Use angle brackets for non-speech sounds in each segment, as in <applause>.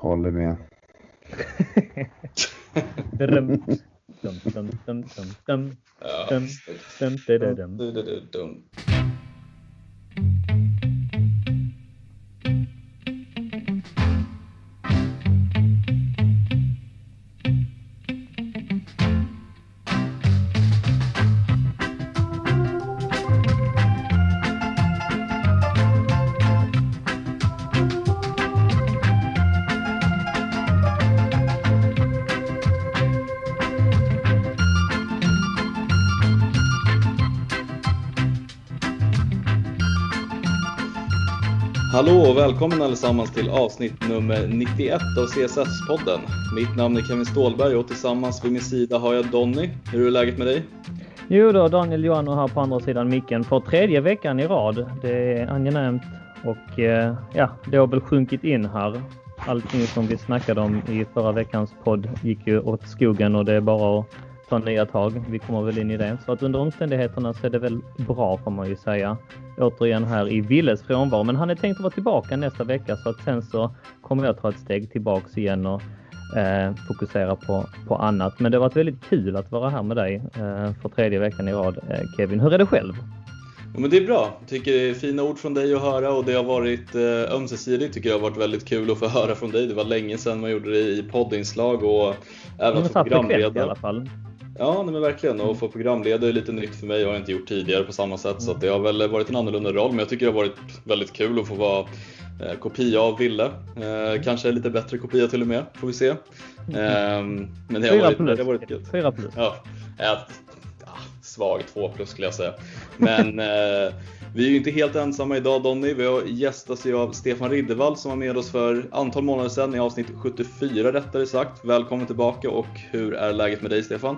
Håller med. Dum, dum, dum, dum, dum, dum. Dum, dum, dum, välkommen allesammans till avsnitt nummer 91 av CSS-podden. Mitt namn är Kevin Ståhlberg och tillsammans vid min sida har jag Donny. Hur är läget med dig? Jo då, Daniel Johanno här på andra sidan micken för tredje veckan i rad. Det är angenämt och eh, ja, det har väl sjunkit in här. Allting som vi snackade om i förra veckans podd gick ju åt skogen och det är bara att ta nya tag. Vi kommer väl in i det. Så att under omständigheterna så är det väl bra får man ju säga. Återigen här i Willes frånvaro. Men han är tänkt att vara tillbaka nästa vecka så att sen så kommer jag ta ett steg tillbaks igen och eh, fokusera på, på annat. Men det har varit väldigt kul att vara här med dig eh, för tredje veckan i rad. Eh, Kevin, hur är det själv? Ja, men det är bra. Jag tycker det är fina ord från dig att höra och det har varit eh, ömsesidigt. tycker jag har varit väldigt kul att få höra från dig. Det var länge sedan man gjorde det i poddinslag och även så frekvent i alla fall. Ja, nej, men verkligen. Och få programleda är lite nytt för mig. Jag har inte gjort tidigare på samma sätt. Så att det har väl varit en annorlunda roll. Men jag tycker det har varit väldigt kul att få vara eh, kopia av Ville. Eh, kanske lite bättre kopia till och med, får vi se. Eh, men det har varit, det har varit kul. Fyra plus. Ja, ett, ja, svag 2 plus skulle jag säga. Men <laughs> eh, vi är ju inte helt ensamma idag Donny. Vi har gästas ju av Stefan Riddervall som var med oss för antal månader sedan i avsnitt 74 rättare sagt. Välkommen tillbaka och hur är läget med dig Stefan?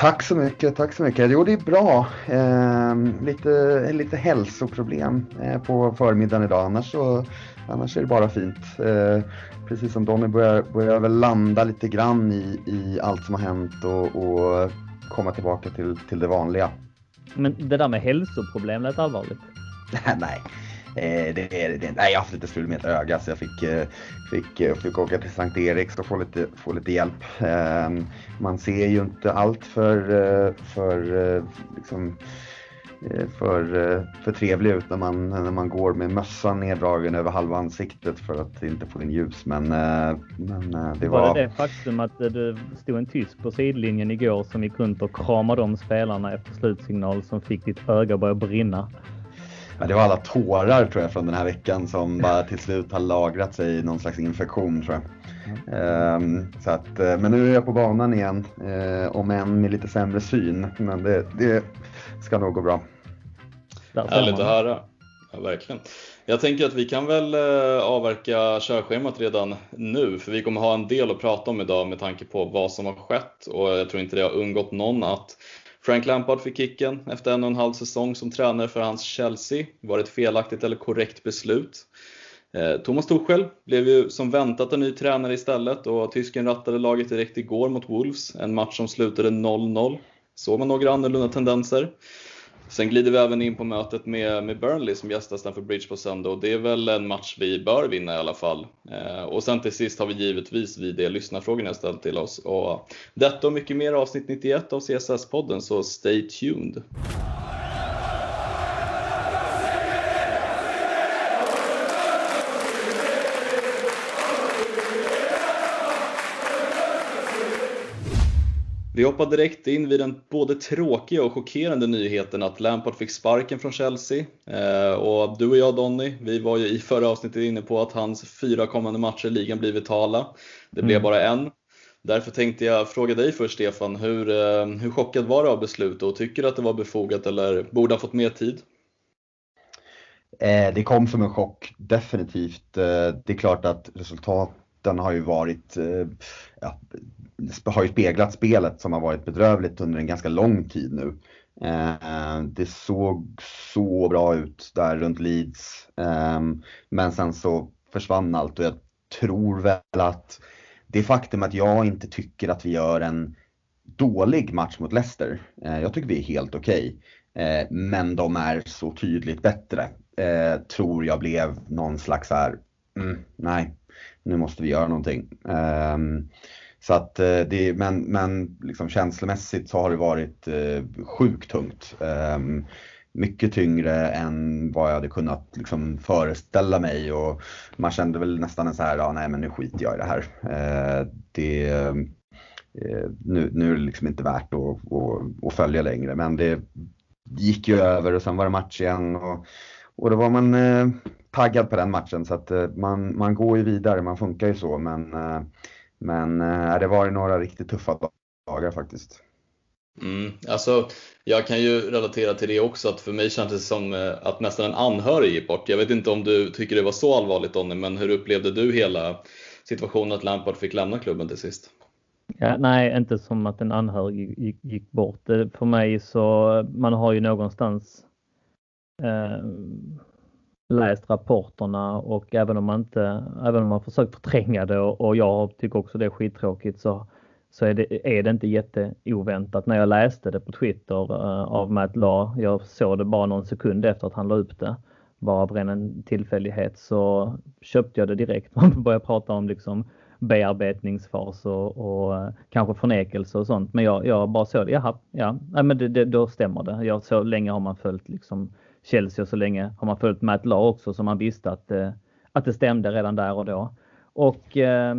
Tack så mycket, tack så mycket. Jo, det är bra. Eh, lite, lite hälsoproblem eh, på förmiddagen idag. Annars, så, annars är det bara fint. Eh, precis som Donny börjar, börjar väl landa lite grann i, i allt som har hänt och, och komma tillbaka till, till det vanliga. Men det där med hälsoproblem lät allvarligt. <laughs> nej. Eh, det, är- det, nej, jag har haft lite strul med ett öga så jag fick, eh, fick, eh, fick åka till Sankt Eriks och få lite, få lite hjälp. Eh, man ser ju inte allt för, för, liksom, för, för trevlig ut när man, när man går med mössan neddragen över halva ansiktet för att inte få in ljus. Men, men det Var var... det det faktum att det stod en tysk på sidlinjen igår som gick runt och kramade om spelarna efter slutsignal som fick ditt öga börja brinna? Ja, det var alla tårar tror jag från den här veckan som bara till slut har lagrat sig i någon slags infektion tror jag. Ehm, så att, eh, men nu är jag på banan igen, eh, om än med lite sämre syn. Men det, det ska nog gå bra. Härligt att höra. Ja, verkligen. Jag tänker att vi kan väl eh, avverka körschemat redan nu, för vi kommer ha en del att prata om idag med tanke på vad som har skett och jag tror inte det har undgått någon att Frank Lampard fick kicken efter en och en halv säsong som tränare för hans Chelsea. Var det ett felaktigt eller korrekt beslut? Eh, Thomas Tuchel blev ju som väntat en ny tränare istället och tysken rattade laget direkt igår mot Wolves, en match som slutade 0-0. Såg man några annorlunda tendenser? Sen glider vi även in på mötet med, med Burnley som gästar Stamford Bridge på söndag och det är väl en match vi bör vinna i alla fall. Eh, och sen till sist har vi givetvis vid det lyssnarfrågorna jag ställt till oss. Och detta och mycket mer avsnitt 91 av CSS-podden, så stay tuned! Vi hoppar direkt in vid den både tråkiga och chockerande nyheten att Lampard fick sparken från Chelsea. Eh, och du och jag Donny, vi var ju i förra avsnittet inne på att hans fyra kommande matcher i ligan blir vitala. Det blev Mm. bara en. Därför tänkte jag fråga dig först Stefan, hur, eh, hur chockad var du av beslutet och tycker du att det var befogat eller borde ha fått mer tid? Eh, det kom som en chock, definitivt. Det är klart att den har ju varit, eh, ja, har ju speglat spelet som har varit bedrövligt under en ganska lång tid nu. Eh, det såg så bra ut där runt Leeds. Ehm, men sen så försvann allt och jag tror väl att det faktum att jag inte tycker att vi gör en dålig match mot Leicester. Eh, jag tycker vi är helt okej. Okay. men de är så tydligt bättre. Tror jag blev någon slags här, mm, nej, nu måste vi göra någonting. Ehm, så att eh, det, men, men liksom känslomässigt så har det varit eh, sjukt tungt. Ehm, mycket tyngre än vad jag hade kunnat liksom föreställa mig och man kände väl nästan en så här, ja nej men nu skiter jag i det här. Eh, det, nu, nu är det liksom inte värt att, att, att följa längre men det gick ju över och sen var det match igen och, och då var man taggad på den matchen så att eh, man, man går ju vidare, man funkar ju så men, eh, men eh, det var några riktigt tuffa dagar faktiskt. Mm, alltså, jag kan ju relatera till det också, att för mig kändes det som att nästan en anhörig gick bort. Jag vet inte om du tycker det var så allvarligt Donny, men hur upplevde du hela situationen att Lampard fick lämna klubben till sist? Ja, nej, inte som att en anhörig gick, gick bort. För mig så, man har ju någonstans eh, läst rapporterna och även om man inte, även om man försökt förtränga det och, och jag tycker också det är skittråkigt så, så är, det, är det inte jätteoväntat. När jag läste det på Twitter uh, av Matt Law, jag såg det bara någon sekund efter att han la upp det, bara av ren tillfällighet så köpte jag det direkt. <laughs> Man började prata om liksom bearbetningsfas och, och eh, kanske förnekelse och sånt. Men jag, jag bara såg det, jaha, ja, nej, men det, det, då stämmer det. Jag, så länge har man följt liksom Chelsea och så länge har man följt Matt Law också så man visste att, eh, att det stämde redan där och då. Och eh,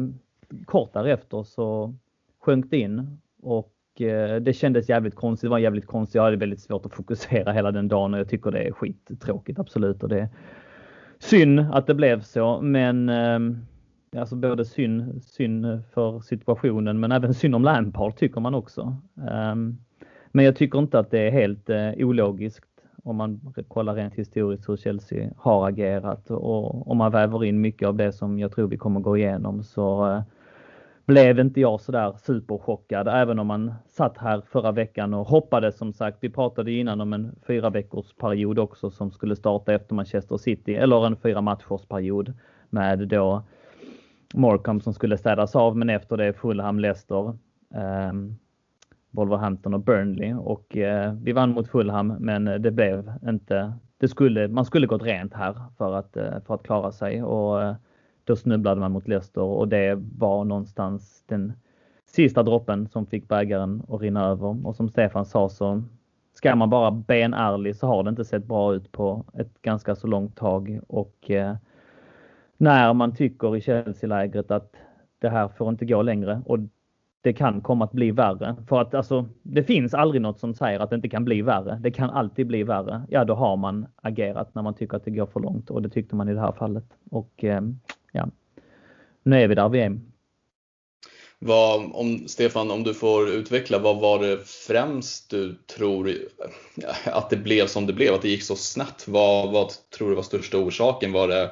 kort därefter så sjönk det in och eh, det kändes jävligt konstigt. Det var jävligt konstigt. Jag hade väldigt svårt att fokusera hela den dagen och jag tycker det är skittråkigt absolut. Och det är synd att det blev så men eh, Alltså både synd, synd för situationen men även synd om Lampard tycker man också. Ehm, men jag tycker inte att det är helt eh, ologiskt om man kollar rent historiskt hur Chelsea har agerat och om man väver in mycket av det som jag tror vi kommer gå igenom så eh, blev inte jag sådär superchockad även om man satt här förra veckan och hoppades som sagt. Vi pratade innan om en fyra veckors period också som skulle starta efter Manchester City eller en fyra matchers period med då Morecambe som skulle städas av, men efter det Fulham, Leicester, ehm, Wolverhampton och Burnley och eh, vi vann mot Fulham, men eh, det blev inte. Det skulle, man skulle gått rent här för att, eh, för att klara sig och eh, då snubblade man mot Leicester och det var någonstans den sista droppen som fick bägaren att rinna över. Och som Stefan sa så ska man bara benärlig så har det inte sett bra ut på ett ganska så långt tag och eh, när man tycker i Chelsea-lägret att det här får inte gå längre och det kan komma att bli värre. För att alltså, det finns aldrig något som säger att det inte kan bli värre. Det kan alltid bli värre. Ja, då har man agerat när man tycker att det går för långt och det tyckte man i det här fallet. Och eh, ja, nu är vi där vi är. Vad, om, Stefan, om du får utveckla, vad var det främst du tror att det blev som det blev, att det gick så snett? Vad, vad tror du var största orsaken? Var det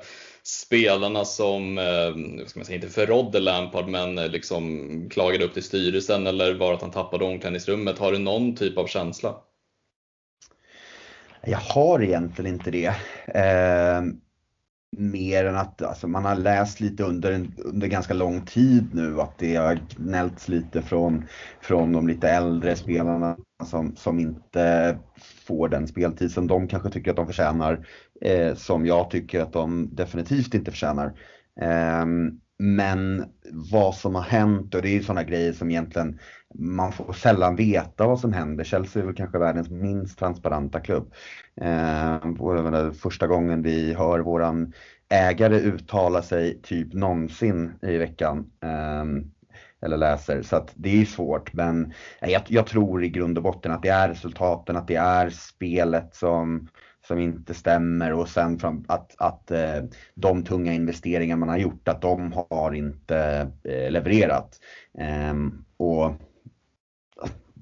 spelarna som, eh, ska man säga, inte förrådde Lampard men eh, liksom klagade upp till styrelsen eller var det att han tappade omklädningsrummet? Har du någon typ av känsla? Jag har egentligen inte det. Eh, mer än att alltså, man har läst lite under, en, under ganska lång tid nu att det har gnällts lite från, från de lite äldre spelarna som, som inte får den speltid som de kanske tycker att de förtjänar. Eh, som jag tycker att de definitivt inte förtjänar. Eh, men vad som har hänt och det är ju sådana grejer som egentligen man får sällan veta vad som händer. Chelsea är väl kanske världens minst transparenta klubb. Eh, första gången vi hör våran ägare uttala sig typ någonsin i veckan. Eh, eller läser. Så att det är svårt men jag, jag, tror i grund och botten att det är resultaten, att det är spelet som, som inte stämmer och sen fram, att, att eh, de tunga investeringar man har gjort, att de har inte eh, levererat. Ehm, och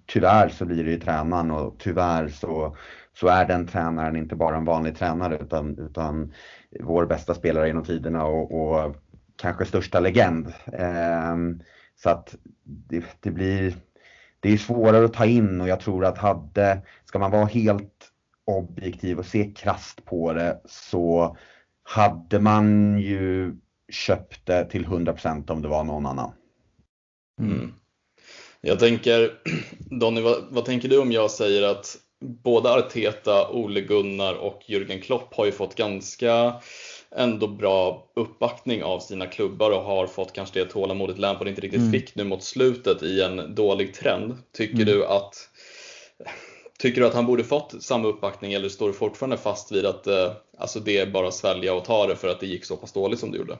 tyvärr så blir det ju tränaren och tyvärr så, så är den tränaren inte bara en vanlig tränare utan, utan vår bästa spelare genom tiderna och, och kanske största legend. Um, så att det, det, blir, det är svårare att ta in och jag tror att hade, ska man vara helt objektiv och se krast på det så hade man ju köpt det till 100% om det var någon annan. Mm. Jag tänker, <clears throat> Donny, vad, vad, tänker du om jag säger att både Arteta, Ole Gunnar och Jürgen Klopp har ju fått ganska ändå bra uppbackning av sina klubbar och har fått kanske det tålamodet Lampard inte riktigt mm. fick nu mot slutet i en dålig trend. Tycker mm. du att <laughs> Tycker du att han borde fått samma uppbackning eller står du fortfarande fast vid att eh, alltså det är bara att svälja och ta det för att det gick så pass dåligt som det gjorde?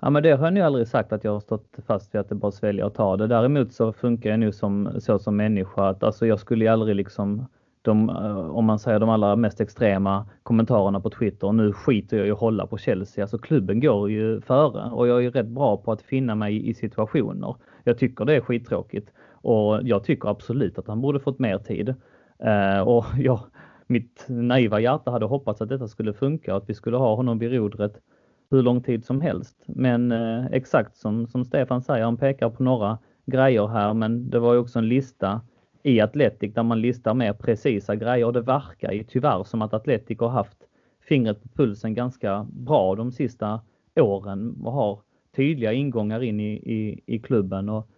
Ja men det har jag nog aldrig sagt att jag har stått fast vid att det bara svälja och ta det. Däremot så funkar jag nu som, så som människa att alltså jag skulle ju aldrig liksom de, eh, om man säger de allra mest extrema kommentarerna på Twitter. Nu skiter jag i att hålla på Chelsea. Alltså klubben går ju före och jag är rätt bra på att finna mig i situationer. Jag tycker det är skittråkigt och jag tycker absolut att han borde fått mer tid. Uh, och <laughs> ja, mitt naiva hjärta hade hoppats att detta skulle funka och att vi skulle ha honom vid rodret hur lång tid som helst. Men uh, exakt som, som Stefan säger, han pekar på några grejer här men det var ju också en lista i Atletic där man listar mer precisa grejer och det verkar ju tyvärr som att Atletic har haft fingret på pulsen ganska bra de sista åren och har tydliga ingångar in i, i, i klubben. Och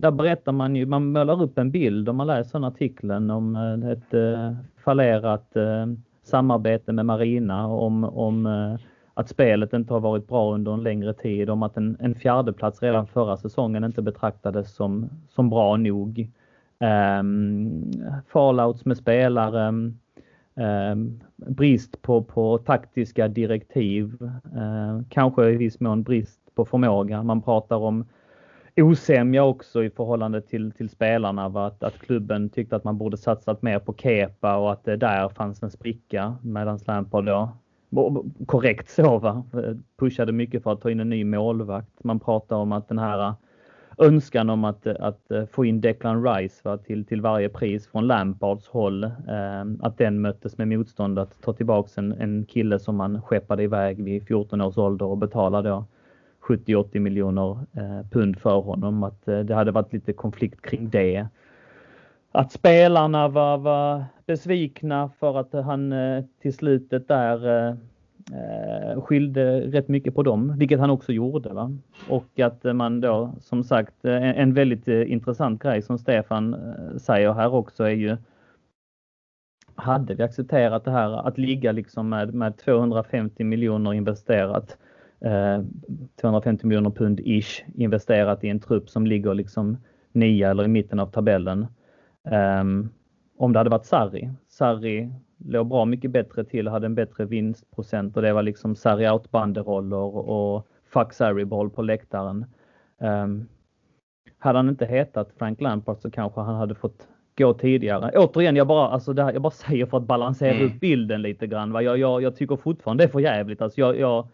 där berättar man ju, man målar upp en bild om man läser den artikeln om eh, ett eh, fallerat eh, samarbete med Marina, om, om eh, att spelet inte har varit bra under en längre tid, om att en, en fjärdeplats redan förra säsongen inte betraktades som, som bra nog. Um, fallouts med spelare, um, ehm, brist på, på taktiska direktiv, uh, kanske i viss mån brist på förmåga. Man pratar om osämja också i förhållande till, till spelarna. Att, att klubben tyckte att man borde satsat mer på Kepa och att det där fanns en spricka medan Lampard då korrekt så va, pushade mycket för att ta in en ny målvakt. Man pratar om att den här önskan om att, att eh, få in Declan Rice va, till, till varje pris från Lampards håll. Eh, att den möttes med motstånd att ta tillbaks en, en kille som man skeppade iväg vid 14 års ålder och betalade då 70-80 miljoner eh, pund för honom. Att eh, det hade varit lite konflikt kring det. Att spelarna var, var besvikna för att han eh, till slutet där eh, eh, skilde rätt mycket på dem, vilket han också gjorde. Va? Och att man då som sagt eh, en, en väldigt eh, intressant grej som Stefan eh, säger här också är ju hade vi accepterat det här att ligga liksom med, med 250 miljoner investerat 250 miljoner pund ish investerat i en trupp som ligger liksom nia eller i mitten av tabellen. Ehm, om det hade varit Sarri. Sarri låg bra mycket bättre till, hade en bättre vinstprocent och det var liksom Sarri out banderoller och fuck Sarri-boll på läktaren. Um, hade han inte hetat Frank Lampard så kanske han hade fått gå tidigare. Återigen, jag bara, alltså här, jag bara <laughs> säger för att balansera mm. upp bilden lite grann. Va? Jag, jag, jag tycker fortfarande det är för jävligt. Alltså jag, jag,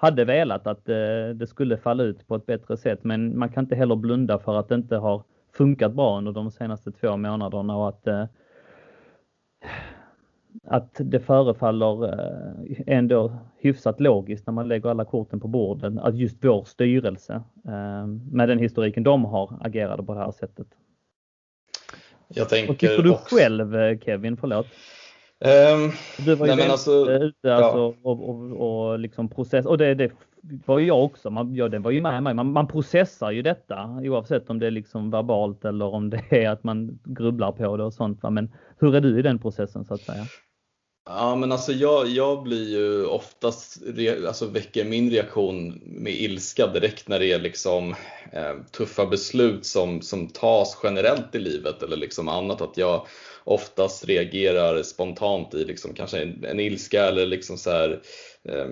hade velat att eh, det skulle falla ut på ett bättre sätt men man kan inte heller blunda för att det inte har funkat bra under de senaste två månaderna och att eh, att det förefaller eh, ändå hyfsat logiskt när man lägger alla korten på borden att just vår styrelse med den historiken de har agerade på det här sättet. Jag tänker Vad tycker du också... själv Kevin? Förlåt. Um, du var ju nej, alltså, ute alltså, ja. och, och, och liksom process och det, det var ju jag också. Man, ja, den var ju med mig. Man, man processar ju detta oavsett om det är liksom verbalt eller om det är att man grubblar på det och sånt. Va? Men hur är du i den processen så att säga? Ja men alltså jag, jag blir ju oftast, alltså väcker min reaktion med ilska direkt när det är liksom eh, tuffa beslut som, som tas generellt i livet eller liksom annat. Att jag oftast reagerar spontant i liksom kanske en, en ilska eller liksom så här, eh,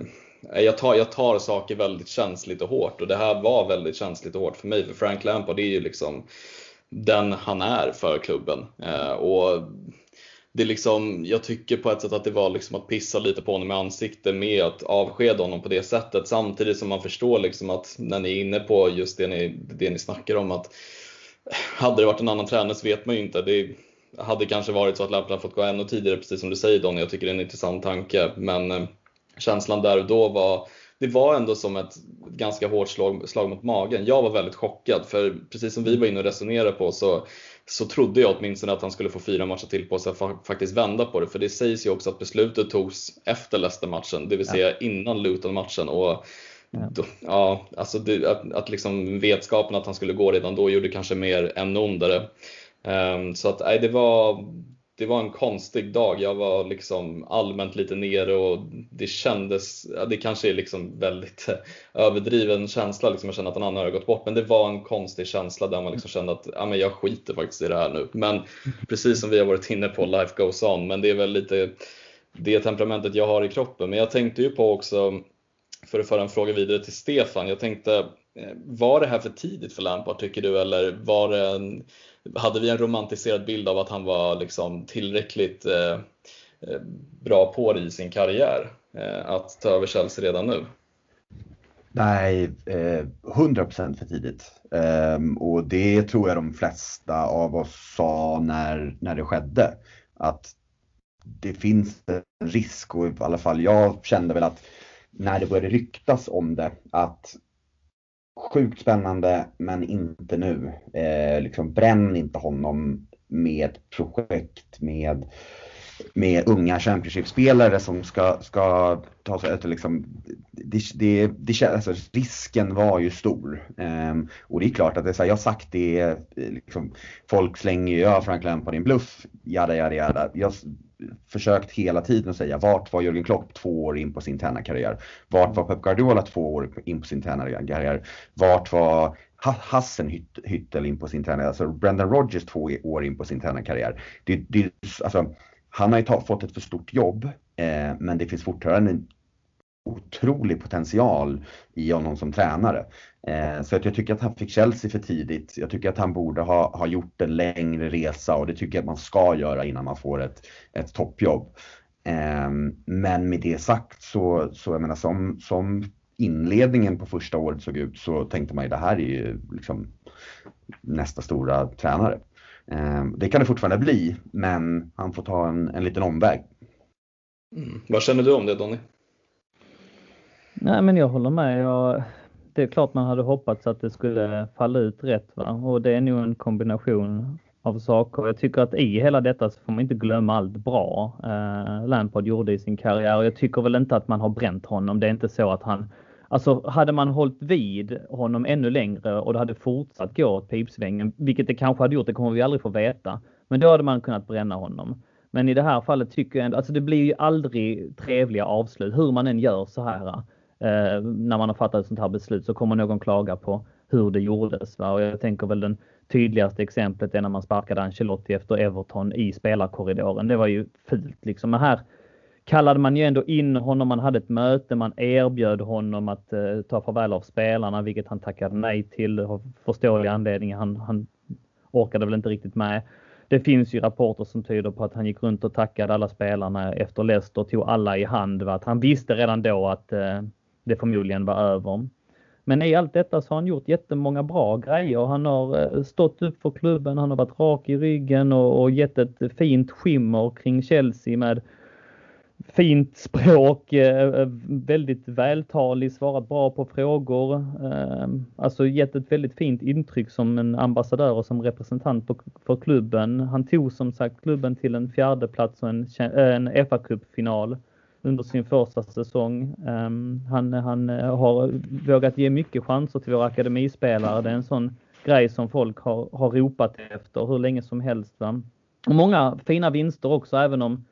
Eh, jag, tar, jag tar saker väldigt känsligt och hårt och det här var väldigt känsligt och hårt för mig för Frank Lampard är ju liksom den han är för klubben. Eh, och det är liksom, jag tycker på ett sätt att det var liksom att pissa lite på honom i ansiktet med att avskeda honom på det sättet samtidigt som man förstår liksom att när ni är inne på just det ni, det ni snackar om att hade det varit en annan tränare så vet man ju inte. Det hade kanske varit så att Lampard fått gå ännu tidigare, precis som du säger Donny. Jag tycker det är en intressant tanke. Men eh, känslan där och då var, det var ändå som ett ganska hårt slag, slag mot magen. Jag var väldigt chockad, för precis som vi var inne och resonerade på så, så trodde jag åtminstone att han skulle få fyra matcher till på sig att faktiskt vända på det. För det sägs ju också att beslutet togs efter Leicester-matchen, det vill säga ja. innan Luton-matchen. Och Ja. Då, ja, alltså det, att, att liksom vetskapen att han skulle gå redan då gjorde kanske mer än ondare. Um, så att nej, det var det var en konstig dag. Jag var liksom allmänt lite nere och det kändes, det kanske är liksom väldigt <laughs> överdriven känsla, liksom jag känner att en annan har gått bort, men det var en konstig känsla där man liksom kände att ja, men jag skiter faktiskt i det här nu. Men <laughs> precis som vi har varit inne på, life goes on, men det är väl lite det temperamentet jag har i kroppen. Men jag tänkte ju på också, för att föra en fråga vidare till Stefan, jag tänkte, Eh, var det här för tidigt för Lampard tycker du, eller var det en, hade vi en romantiserad bild av att han var liksom tillräckligt eh, eh bra på det i sin karriär eh, att ta över Chelsea redan nu? Nej, eh, 100% för tidigt. Ehm, och det tror jag de flesta av oss sa när, när det skedde. Att det finns en risk och i alla fall jag kände väl att när det började ryktas om det att sjukt spännande men inte nu. Eh, liksom bränn inte honom med projekt med, med unga Championship-spelare som ska, ska ta sig liksom, det, det, det, alltså, risken var ju stor. Eh, och det är klart att det är så här, jag har sagt det, eh, liksom, folk slänger ju ja Frank Lampard din bluff, jada jada jada. Jag, försökt hela tiden att säga vart var Jörgen Klopp två år in på sin tränarkarriär? Vart var Pep Guardiola två år in på sin tränarkarriär? Vart var Hassenhüttel in på sin tränarkarriär? Alltså Brendan Rodgers två år in på sin tränarkarriär. Det, det, alltså, han har ju ta, fått ett för stort jobb, eh, men det finns fortfarande en otrolig potential i honom som tränare. Eh, så att jag tycker att han fick Chelsea för tidigt. Jag tycker att han borde ha, ha gjort en längre resa och det tycker jag att man ska göra innan man får ett, ett toppjobb. Eh, men med det sagt så, så jag menar som, som inledningen på första året såg ut så tänkte man ju det här är ju liksom nästa stora tränare. Eh, det kan det fortfarande bli, men han får ta en, en liten omväg. Mm. Vad känner du om det Donny? Nej men jag håller med. Jag, det är klart man hade hoppats att det skulle falla ut rätt va? och det är nog en kombination av saker. Jag tycker att i hela detta så får man inte glömma allt bra eh, Lampard gjorde i sin karriär. Jag tycker väl inte att man har bränt honom. Det är inte så att han Alltså hade man hållit vid honom ännu längre och det hade fortsatt gå åt pipsvängen, vilket det kanske hade gjort, det kommer vi aldrig få veta. Men då hade man kunnat bränna honom. Men i det här fallet tycker jag ändå, alltså det blir ju aldrig trevliga avslut hur man än gör så här. Eh, när man har fattat ett sånt här beslut så kommer någon klaga på hur det gjordes. Va? Och jag tänker väl den tydligaste exemplet är när man sparkade Ancelotti efter Everton i spelarkorridoren. Det var ju fult liksom. Men här kallade man ju ändå in honom, man hade ett möte, man erbjöd honom att eh, ta farväl av spelarna, vilket han tackade nej till av förståeliga anledningar. Han, han orkade väl inte riktigt med. Det finns ju rapporter som tyder på att han gick runt och tackade alla spelarna efter Leicester, tog alla i hand. Va? Att han visste redan då att eh, det förmodligen var över. Men i allt detta så har han gjort jättemånga bra grejer. Han har eh, stått upp för klubben, han har varit rak i ryggen och, och gett ett fint skimmer kring Chelsea med fint språk, eh, eh, väldigt vältalig, svarat bra på frågor. Alltså gett ett väldigt fint intryck som en ambassadör och som representant för klubben. Han tog som sagt klubben till en fjärde plats och en, en FA-cupfinal under sin första säsong. Um, han, han eh, har vågat ge mycket chanser till våra akademispelare. Det är en sån grej som folk har, har ropat efter hur länge som helst. Va? Och många fina vinster också, även om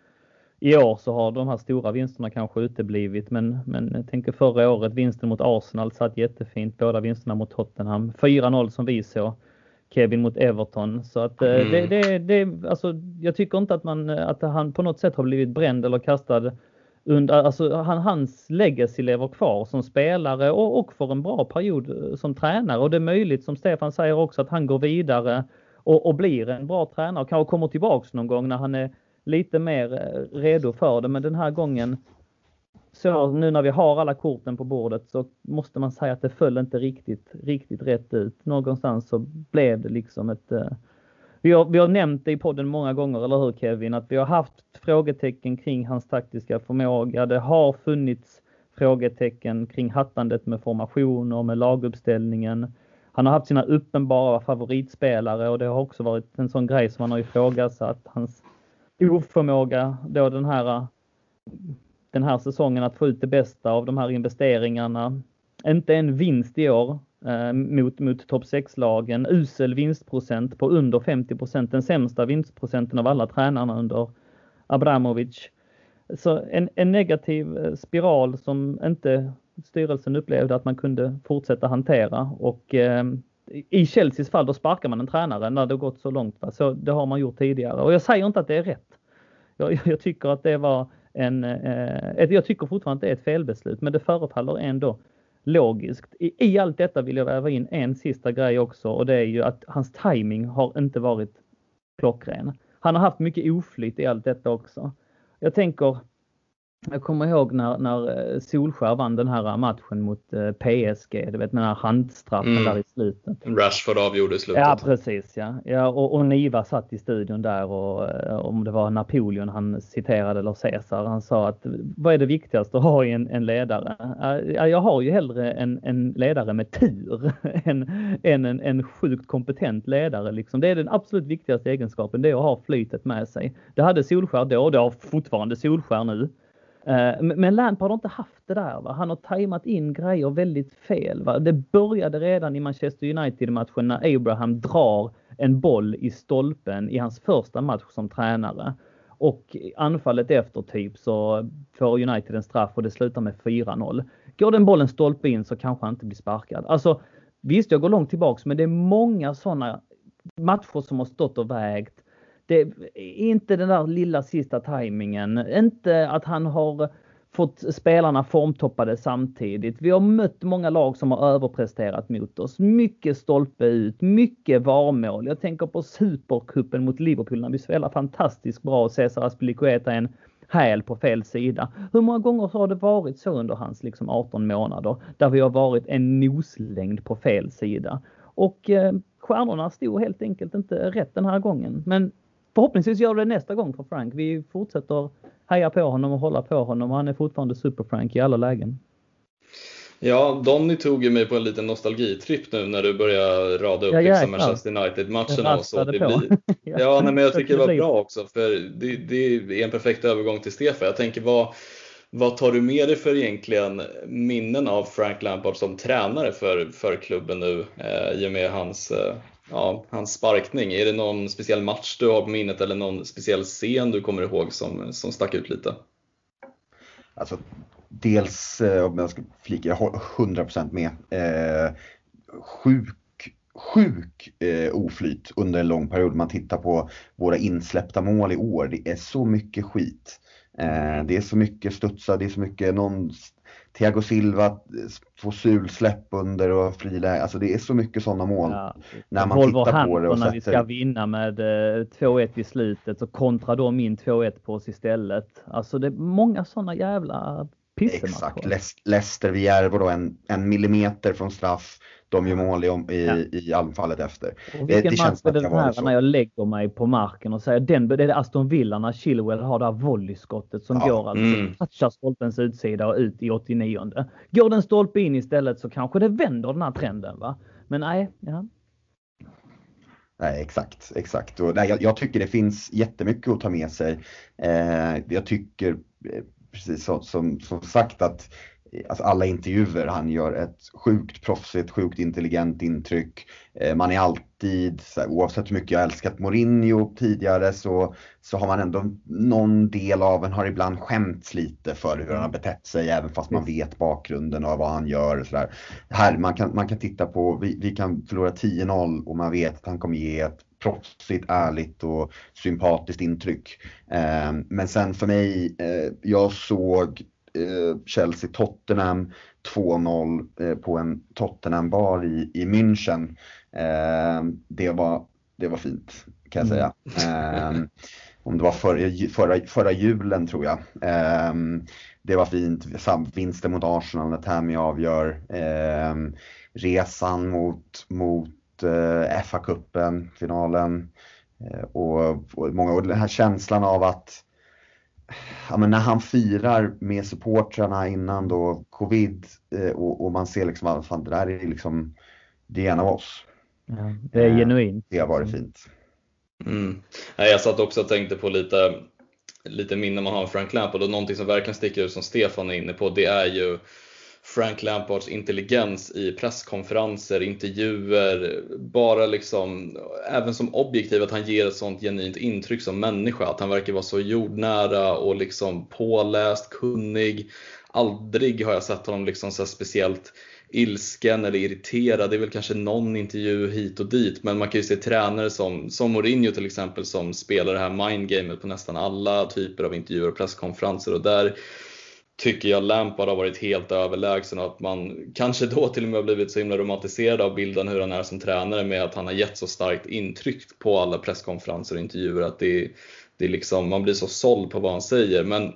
i år så har de här stora vinsterna kanske uteblivit. Men, men jag tänker förra året, vinsten mot Arsenal satt jättefint. Båda vinsterna mot Tottenham. 4-0 som vi såg. Kevin mot Everton. Så att eh, mm. det, det, det, alltså, jag tycker inte att, man, att han på något sätt har blivit bränd eller kastad under, alltså han, hans legacy lever kvar som spelare och, och för en bra period eh, som tränare. Och det är möjligt som Stefan säger också att han går vidare och, och blir en bra tränare och kanske kommer tillbaks någon gång när han är lite mer eh, redo för det. Men den här gången, så nu när vi har alla korten på bordet så måste man säga att det föll inte riktigt, riktigt rätt ut. Någonstans så blev det liksom ett eh, vi har, vi har nämnt det i podden många gånger, eller hur Kevin? Att vi har haft frågetecken kring hans taktiska förmåga. Det har funnits frågetecken kring hattandet med formationer, med laguppställningen. Han har haft sina uppenbara favoritspelare och det har också varit en sån grej som man har ifrågasatt. Hans oförmåga då den här, den här säsongen att få ut det bästa av de här investeringarna. Inte en vinst i år eh, mot, mot topp 6-lagen. Usel vinstprocent på under 50% Den sämsta vinstprocenten av alla tränarna under Abramovic. Så en, en negativ eh, spiral som inte styrelsen upplevde att man kunde fortsätta hantera och eh, i Chelseas fall då sparkar man en tränare när det gått så långt. Va? Så det har man gjort tidigare och jag säger inte att det är rätt. Jag, jag tycker att det var en, eh, jag tycker fortfarande att det är ett felbeslut men det förefaller ändå logiskt. I, I allt detta vill jag väva in en sista grej också och det är ju att hans timing har inte varit klockren. Han har haft mycket oflyt i allt detta också. Jag tänker jag kommer ihåg när, när eh, Solskär vann den här matchen mot eh, PSG, du vet den här handstraffen mm. där i slutet. Rashford avgjorde i slutet. Ja precis ja. ja och, och Niva satt i studion där och eh, om det var Napoleon han citerade eller Caesar, han sa att vad är det viktigaste att ha i en, en ledare? Ja, jag har ju hellre en, en ledare med tur <laughs> än, än en, en sjukt kompetent ledare. Liksom. Det är den absolut viktigaste egenskapen, det är att ha flytet med sig. Det hade Solskär då, det har fortfarande Solskär nu. Eh, men Lampard har inte haft det där. Va? Han har tajmat in grejer väldigt fel. Va? Det började redan i Manchester United-matchen när Abraham drar en boll i stolpen i hans första match som tränare. Och anfallet efter typ så får United en straff och det slutar med 4-0. Går den bollen stolpe in så kanske han inte blir sparkad. Alltså visst, jag går långt tillbaks men det är många sådana matcher som har stått och vägt det är inte den där lilla sista tajmingen, inte att han har fått spelarna formtoppade samtidigt. Vi har mött många lag som har överpresterat mot oss. Mycket stolpe ut, mycket varmål. Jag tänker på Supercupen mot Liverpool när vi spelar fantastiskt bra och Cesar Azpilicueta en häl på fel sida. Hur många gånger har det varit så under hans liksom 18 månader där vi har varit en noslängd på fel sida? Och eh, stjärnorna stod helt enkelt inte rätt den här gången. Men förhoppningsvis gör det nästa gång för Frank. Vi fortsätter heja på honom och hålla på honom. Han är fortfarande Super-Frank i alla lägen. Ja, Donny tog ju mig på en liten nostalgitripp nu när du börjar rada upp ja, liksom Manchester United-matcherna. Och så. Det blir, <laughs> ja, nej, men jag tycker det var bra också för det, det är en perfekt övergång till Stefan. Jag tänker vad, vad tar du med dig för egentligen minnen av Frank Lampard som tränare för, för klubben nu eh, i och med hans eh, ja, hans sparkning. Är det någon speciell match du har på minnet eller någon speciell scen du kommer ihåg som, som stack ut lite? Alltså, dels, eh, om jag ska flika, jag håller 100% med. Eh, sjuk, sjuk eh, oflyt under en lång period. Man tittar på våra insläppta mål i år. Det är så mycket skit. Eh, det är så mycket studsar, det är så mycket någon Thiago Silva får sulsläpp under och friläge. Alltså det är så mycket sådana mål. Ja. När man tittar på det och när sätter... vi ska vinna med 2-1 eh, i slutet så kontrar de in 2-1 på oss istället. Alltså det är många sådana jävla pissematcher. Exakt. Leicester vid Järbo då en, en millimeter från straff de gör mål i, i, ja. i anfallet efter. Och vilken det, det match är det här när jag lägger mig på marken och säger den, det är Aston Villa när Chilwell har det här volleyskottet som ja. går alltså, mm. touchar stolpens utsida och ut i 89. Går den stolpe in istället så kanske det vänder den här trenden va. Men nej, ja. Nej, exakt, exakt. Och, nej, jag, jag, tycker det finns jättemycket att ta med sig. Eh, jag tycker, eh, precis som, som, som sagt, att alltså alla intervjuer, han gör ett sjukt proffsigt, sjukt intelligent intryck. Eh, man är alltid, här, oavsett hur mycket jag älskat Mourinho tidigare så, så har man ändå någon del av en har ibland skämts lite för hur han har betett sig även fast man vet bakgrunden och vad han gör. Och så där. Här, man, kan, man kan titta på, vi, vi kan förlora 10-0 och man vet att han kommer ge ett proffsigt, ärligt och sympatiskt intryck. Eh, men sen för mig, eh, jag såg eh, Chelsea-Tottenham 2-0 eh, på en Tottenham-bar i, i München. Det, var, det var fint kan jag säga. Mm. Om det var för, förra, förra julen tror jag. Det var fint. Vinsten mot Arsenal när Tammy avgör. Resan mot, mot FA-cupen, finalen. Och, och, många, och den här känslan av att ja, men när han firar med supportrarna innan då covid eh, och, och, man ser liksom att fan, det där är liksom, det är en av oss. Ja, det är eh, genuint. Det har varit fint. Mm. Jag satt också och tänkte på lite, lite minnen man har av Frank Lampard och någonting som verkligen sticker ut som Stefan är inne på det är ju Frank Lampards intelligens i presskonferenser, intervjuer, bara liksom, även som objektiv, att han ger ett sånt genuint intryck som människa. Att han verkar vara så jordnära och liksom påläst, kunnig. Aldrig har jag sett honom liksom så speciellt ilsken eller irriterad. Det är väl kanske någon intervju hit och dit, men man kan ju se tränare som, som Mourinho till exempel som spelar det här mindgamet på nästan alla typer av intervjuer och presskonferenser och där tycker jag Lampard har varit helt överlägsen och att man kanske då till och med har blivit så himla romantiserad av bilden hur han är som tränare med att han har gett så starkt intryck på alla presskonferenser och intervjuer att det, det liksom, man blir så såld på vad han säger. Men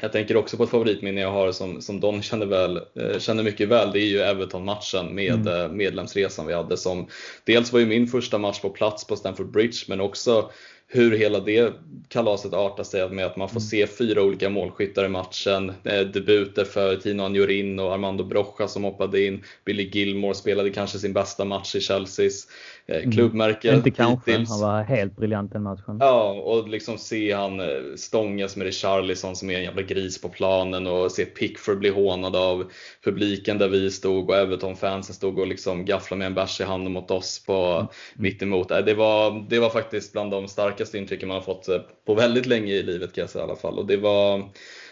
jag tänker också på ett favoritminne jag har som, som Don känner, väl, eh, känner mycket väl. Det är ju Everton-matchen med mm. Eh, medlemsresan vi hade som dels var ju min första match på plats på Stamford Bridge men också hur hela det kalaset artar sig med att man får mm. se fyra olika målskyttar i matchen. Eh, debuter för Tino Anjorin och Armando Brocha som hoppade in. Billy Gilmore spelade kanske sin bästa match i Chelseas eh, mm. klubbmärke. Mm. Inte kanske, han var helt briljant den matchen. Ja, och liksom se han eh, stångas med Richarlison som är en jävla gris på planen och se Pickford bli hånad av publiken där vi stod och Everton-fansen stod och liksom gafflade med en bärs i handen mot oss på mm. mittemot. Det var, det var faktiskt bland de starkaste intrycken man har fått eh, på väldigt länge i livet kan jag säga i alla fall. Och det var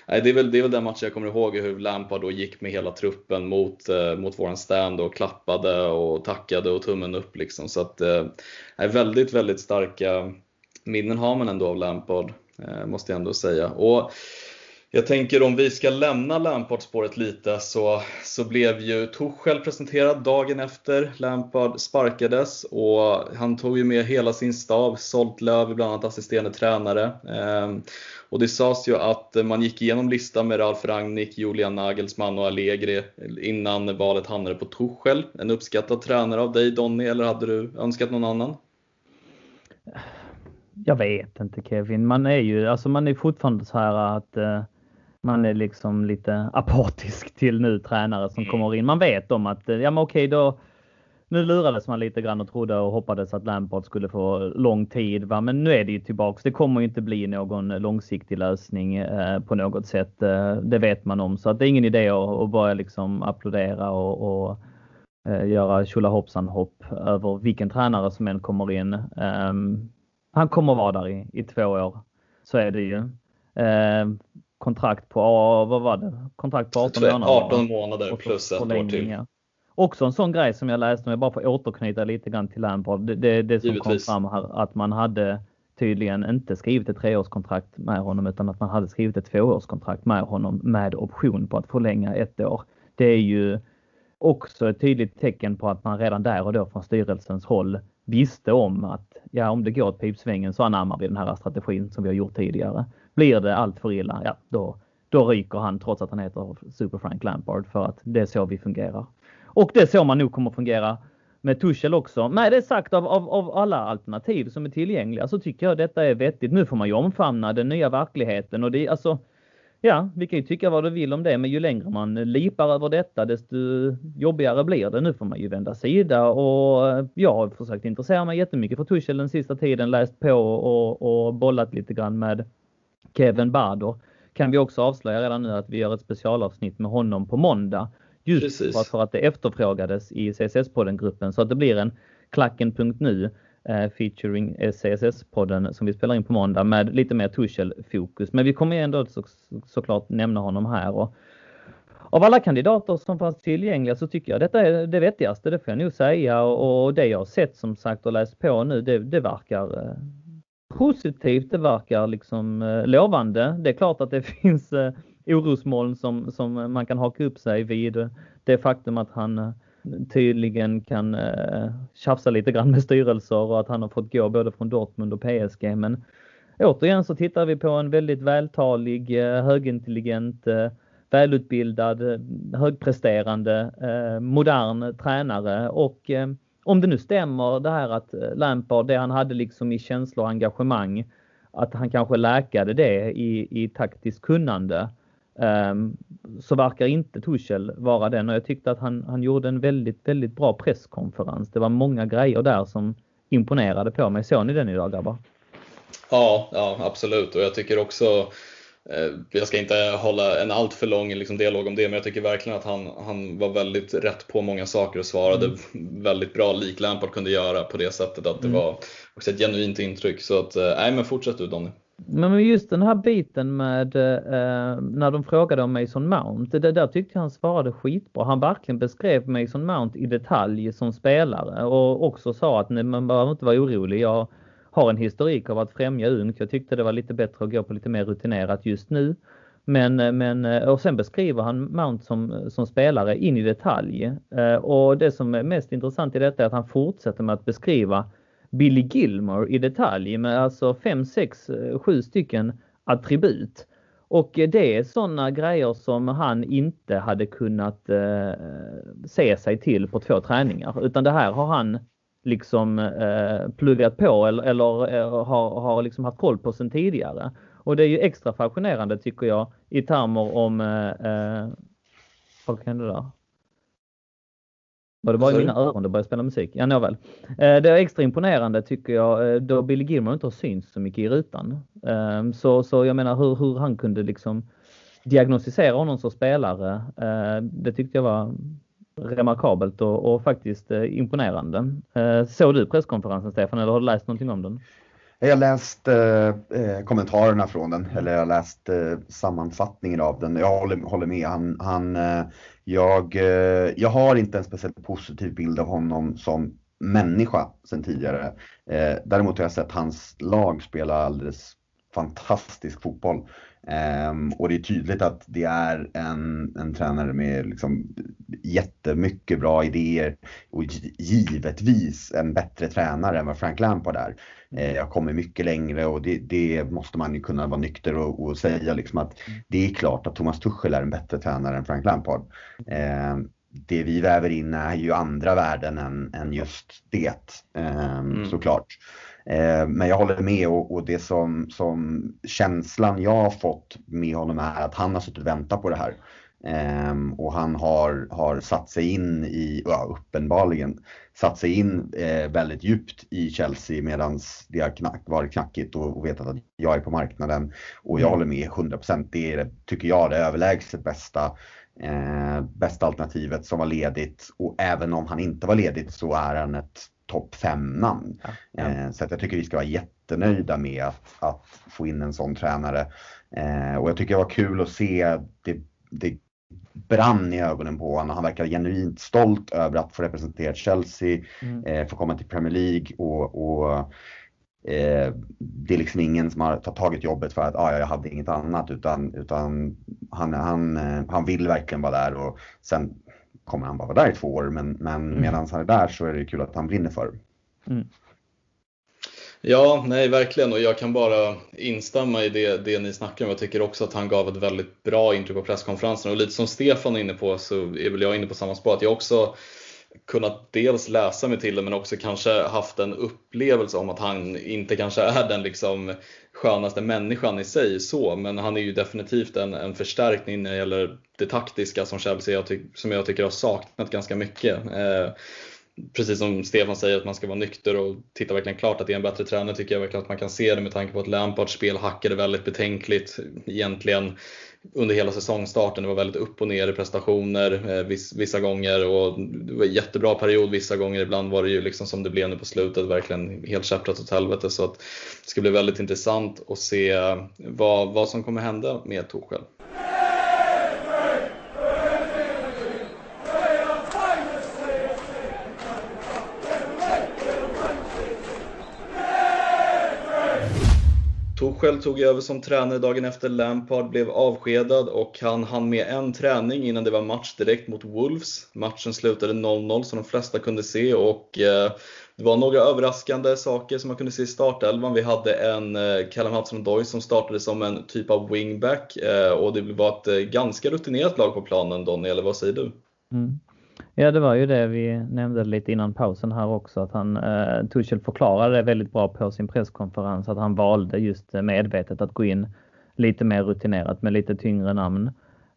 Nej, det, är väl, det är väl den matchen jag kommer ihåg hur Lampard då gick med hela truppen mot, eh, mot våran stand och klappade och tackade och tummen upp liksom. Så att, eh, väldigt, väldigt starka minnen har man ändå av Lampard, eh, måste jag ändå säga. Och jag tänker om vi ska lämna Lampard-spåret lite så, så blev ju Tuchel presenterad dagen efter Lampard sparkades och han tog ju med hela sin stab, Solt Löv bland annat assisterande tränare. Ehm, och det sades ju att man gick igenom listan med Ralf Rangnick, Julian Nagelsmann och Allegri innan valet hamnade på Tuchel. En uppskattad tränare av dig Donny, eller hade du önskat någon annan? Jag vet inte Kevin. Man är ju alltså man är fortfarande så här att eh, man är liksom lite apatisk till nu tränare som mm. kommer in. Man vet om att ja men okej då nu lurades man lite grann och trodde och hoppades att Lampard skulle få lång tid. Va? Men nu är det ju tillbaks. Det kommer inte bli någon långsiktig lösning eh, på något sätt. Eh, det vet man om. Så att det är ingen idé att, att börja liksom applådera och, och eh, göra tjolahoppsan hopp över vilken tränare som än kommer in. Ehm, han kommer vara där i, i två år. Så är det ju. Kontrakt på, vad var det? Kontrakt på 18 månader. 18 månader plus ett år till. Också en sån grej som jag läste om, jag bara får återknyta lite grann till Lampard. Det, det, det som Givetvis. kom fram här, att man hade tydligen inte skrivit ett treårskontrakt med honom utan att man hade skrivit ett tvåårskontrakt med honom med option på att förlänga ett år. Det är ju också ett tydligt tecken på att man redan där och då från styrelsens håll visste om att ja, om det går åt pipsvängen så anammar vi den här strategin som vi har gjort tidigare. Blir det allt för illa, ja då, då ryker han trots att han heter Super Frank Lampard för att det är så vi fungerar. Och det är så man nog kommer fungera med Tuchel också. Med det sagt av, av, av alla alternativ som är tillgängliga så tycker jag detta är vettigt. Nu får man ju omfamna den nya verkligheten och det är alltså Ja, vi kan ju tycka vad du vill om det, men ju längre man lipar över detta desto jobbigare blir det. Nu får man ju vända sida och eh, jag har försökt intressera mig jättemycket för Tuchel den sista tiden, läst på och, och bollat lite grann med Kevin Bader. Kan vi också avslöja redan nu att vi gör ett specialavsnitt med honom på måndag Just Precis. för att det efterfrågades i CSS-podden-gruppen så att det blir en Klacken.nu eh, featuring CSS-podden som vi spelar in på måndag med lite mer Tuchel-fokus. Men vi kommer ändå så, såklart nämna honom här. Och av alla kandidater som fanns tillgängliga så tycker jag detta är det vettigaste, det får jag nog säga. Och det jag har sett som sagt och läst på nu, det, det verkar eh, positivt, det verkar liksom eh, lovande. Det är klart att det <laughs> finns eh, orosmoln som, som man kan haka upp sig vid. Det faktum att han eh, tydligen kan eh, tjafsa lite grann med styrelser och att han har fått gå både från Dortmund och PSG. Men återigen så tittar vi på en väldigt vältalig, högintelligent, välutbildad, högpresterande, modern tränare och om det nu stämmer det här att eh, Lampard, det han hade liksom i känslor och engagemang, att han kanske läkade det i, i taktiskt kunnande Um, så verkar inte Tuchel vara den och jag tyckte att han, han gjorde en väldigt, väldigt bra presskonferens. Det var många grejer där som imponerade på mig. Såg ni den idag grabbar? Ja, ja absolut och jag tycker också jag ska inte hålla en allt för lång liksom, dialog om det, men jag tycker verkligen att han, han var väldigt rätt på många saker och svarade mm. väldigt bra, lik Lampard kunde göra på det sättet att det mm. var också ett genuint intryck. Så att, eh, nej men fortsätt du Donny. Men just den här biten med eh, när de frågade om Mason Mount, det där tyckte jag han svarade skitbra. Han verkligen beskrev Mason Mount i detalj som spelare och också sa att man behöver inte vara orolig. Jag har en historik av att främja ungt. Jag tyckte det var lite bättre att gå på lite mer rutinerat just nu. Men, eh, men, eh, och sen beskriver han Mount som, eh, som spelare in i detalj. Och det som är mest intressant i detta är att han fortsätter med att beskriva Billy Gilmore i detalj med alltså fem, sex, sju stycken attribut. Och det är sådana grejer som han inte hade kunnat eh, se sig till på två träningar. Utan det här har han liksom eh, pluggat på eller, eller eh, har, har liksom haft koll på sedan tidigare. Och det är ju extra fascinerande tycker jag i termer om, eh, eh vad kan det där? Var det bara i mina öron det började spela musik? Ja, nåväl. Eh, det är extra imponerande tycker jag då Billy Gilmore inte har synts så mycket i rutan. Eh, så, så jag menar hur, hur han kunde liksom diagnostisera honom som spelare, det tyckte jag var remarkabelt och, och faktiskt eh, imponerande. Eh, såg du presskonferensen Stefan eller har du läst någonting om den? Jag har läst eh, kommentarerna från den, eller jag har läst eh, sammanfattningen av den. Jag håller, håller med. Han, han, eh, jag, eh, jag har inte en speciellt positiv bild av honom som människa sedan tidigare. Eh, däremot har jag sett hans lag spela alldeles fantastisk fotboll. Um, och det är tydligt att det är en, en tränare med liksom jättemycket bra idéer och givetvis en bättre tränare än vad Frank Lampard är. Uh, jag kommer mycket längre och det, det, måste man ju kunna vara nykter och, och, säga liksom att det är klart att Thomas Tuchel är en bättre tränare än Frank Lampard. Uh, det vi väver in är ju andra värden än, än just det, um, mm. såklart. Eh, men jag håller med och, det som, som känslan jag har fått med honom är att han har suttit och väntat på det här. Um, och han har, har satt sig in i, ja, uppenbarligen, satt sig in eh, väldigt djupt i Chelsea medan det har knack, varit knackigt och, och vetat att jag är på marknaden. Och jag mm. håller med 100%. Det är, tycker jag, det överlägset bästa, eh, bästa alternativet som var ledigt. Och även om han inte var ledigt så är han ett topp 5-namn. Ja, ja. eh, så att jag tycker vi ska vara jättenöjda med att, att få in en sån tränare. Eh, och jag tycker det var kul att se det, det brann i ögonen på honom. Han verkar genuint stolt över att få representera Chelsea, mm. eh, få komma till Premier League och, och eh, det är liksom ingen som har tagit jobbet för att ah, jag hade inget annat utan, utan han, han, han vill verkligen vara där och sen kommer han bara vara där i två år men, men mm. medan han är där så är det kul att han brinner för mm. Ja, nej verkligen och jag kan bara instämma i det, det ni snackar om. Jag tycker också att han gav ett väldigt bra intryck på presskonferensen och lite som Stefan är inne på så är väl jag inne på samma spår. Att jag också kunnat dels läsa mig till det men också kanske haft en upplevelse om att han inte kanske är den liksom skönaste människan i sig så, men han är ju definitivt en, en förstärkning när det gäller det taktiska som Chelsea jag som jag tycker har saknat ganska mycket. Eh, precis som Stefan säger att man ska vara nykter och titta verkligen klart att det är en bättre tränare tycker jag verkligen att man kan se det med tanke på att Lampards spel hackade väldigt betänkligt egentligen under hela säsongstarten. Det var väldigt upp och ner i prestationer eh, vissa gånger och det var en jättebra period vissa gånger. Ibland var det ju liksom som det blev nu på slutet, verkligen helt käpprätt åt helvete. Så att det ska bli väldigt intressant att se vad, vad som kommer hända med Torshäll. Själv tog över som tränare dagen efter Lampard blev avskedad och han hann med en träning innan det var match direkt mot Wolves. Matchen slutade 0-0 som de flesta kunde se och eh, det var några överraskande saker som man kunde se i startelvan. Vi hade en eh, Callum Hudson-Odoi som startade som en typ av wingback eh, och det var ett ganska rutinerat lag på planen Donny, eller vad säger du? Mm. Ja, det var ju det vi nämnde lite innan pausen här också, att han, eh, Tuchel förklarade det väldigt bra på sin presskonferens, att han valde just eh, medvetet att gå in lite mer rutinerat med lite tyngre namn.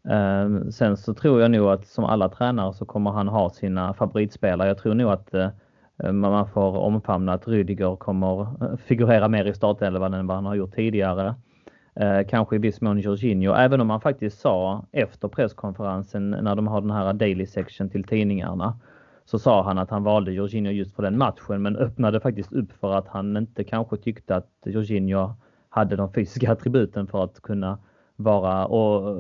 Eh, sen så tror jag nog att som alla tränare så kommer han ha sina favoritspelare. Jag tror nog att eh, man får omfamna att Rüdiger kommer eh, figurera mer i startelvan än vad han har gjort tidigare. Eh, kanske i viss mån Jorginho, även om han faktiskt sa efter presskonferensen när de har den här daily section till tidningarna så sa han att han valde Jorginho just för den matchen men öppnade faktiskt upp för att han inte kanske tyckte att Jorginho hade de fysiska <laughs> attributen för att kunna vara och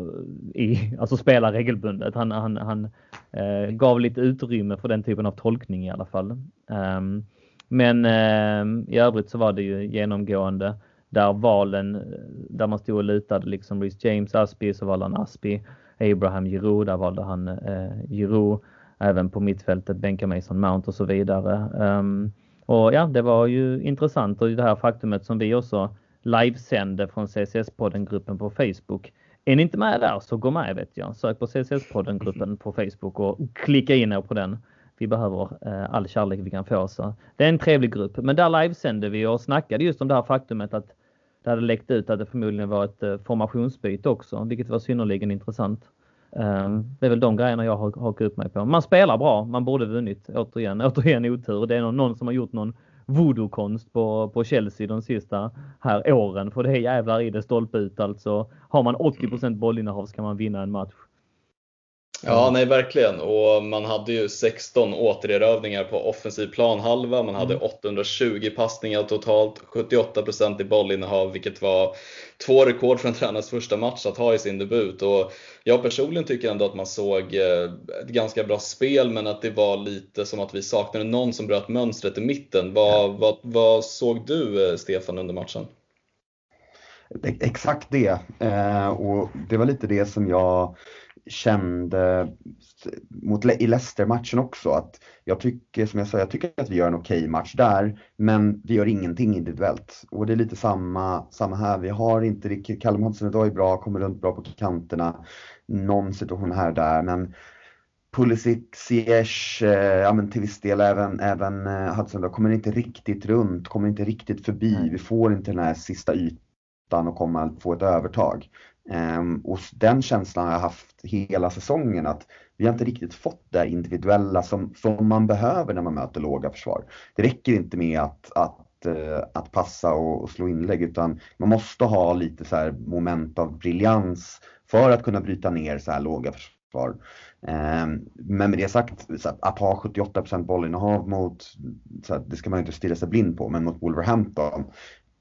i, alltså spela regelbundet. Han, han, han eh, gav lite utrymme för den typen av tolkning i alla fall. Um, men eh, i övrigt så var det ju genomgående där valen, eh, där man stod och lutade liksom Reece James, Aspi, så valde han Aspi. Abraham Giroud, där valde han eh, Giroud. Även på mittfältet Benka Mason Mount och så vidare. Um, och ja, det var ju intressant och det här faktumet som vi också livesände från CSS-podden-gruppen på Facebook. Är ni inte med där så gå med vet jag. Sök på CSS-podden-gruppen på Facebook och klicka in er på den. Vi behöver eh, all kärlek vi kan få. Så det är en trevlig grupp. Men där livesände vi och snackade just om det här faktumet att det hade läckt ut att det förmodligen var ett eh, formationsbyte också, vilket var synnerligen intressant. Ehm, det är väl de grejerna jag har hakat upp mig på. Man spelar bra, man borde vunnit. Återigen, <laughs> återigen otur. Det är någon, som har gjort någon voodoo-konst på, på Chelsea de sista här åren. För det är jävlar i det stolpe ut alltså. Har man 80% bollinnehav så kan man vinna en match. Ja, nej verkligen. Och man hade ju 16 återerövringar på offensiv planhalva. Man hade 820 mm. passningar totalt, 78% i bollinnehav, vilket var två rekord för en tränars första match att ha i sin debut. Och jag personligen tycker ändå att man såg eh, ett ganska bra spel, men att det var lite som att vi saknade någon som bröt mönstret i mitten. Vad, vad, vad såg du, eh, Stefan, under matchen? Exakt det. Eh, och det var lite det som jag kände mot, i Leicester-matchen också att jag tycker, som jag sa, jag tycker att vi gör en okej okay match där, men vi gör ingenting individuellt. Och det är lite samma, samma här. Vi har inte riktigt, Callum Hudson är bra, kommer runt bra på kanterna, någon situation här och där, men Pulisic, Ziyech, eh, ja men till viss del även, även eh, Hudson kommer inte riktigt runt, kommer inte riktigt förbi. Vi får inte den här sista ytan och kommer få ett övertag. Ehm, och den känslan har jag haft hela säsongen att vi har inte riktigt fått det individuella som, som man behöver när man möter låga försvar. Det räcker inte med att, att, eh, att passa och, slå inlägg utan man måste ha lite så moment av briljans för att kunna bryta ner så här låga försvar. Ehm, men med det sagt, att ha 78% bollinnehav mot, så här, det ska man inte stirra sig blind på, men mot Wolverhampton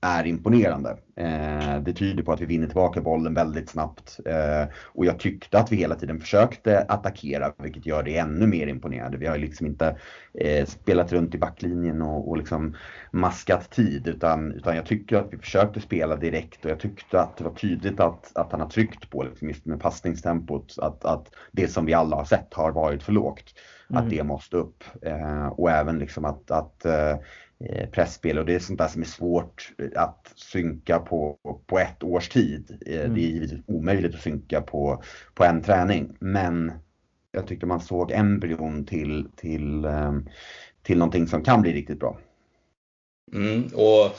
är imponerande. Eh, det tyder på att vi vinner tillbaka bollen väldigt snabbt. Eh, och jag tyckte att vi hela tiden försökte attackera, vilket gör det ännu mer imponerande. Vi har liksom inte eh, spelat runt i backlinjen och, och liksom maskat tid, utan, utan jag tycker att vi försökte spela direkt och jag tyckte att det var tydligt att, att han har tryckt på liksom, just med passningstempot, att, att det som vi alla har sett har varit för lågt. Mm. Att det måste upp. Och även liksom att, att pressspel och det är sånt där som är svårt att synka på, på ett års tid. Eh, mm. Det är givetvis omöjligt att synka på, på en träning men jag tyckte man såg embryon till, till, ehm, till någonting som kan bli riktigt bra. Mm, och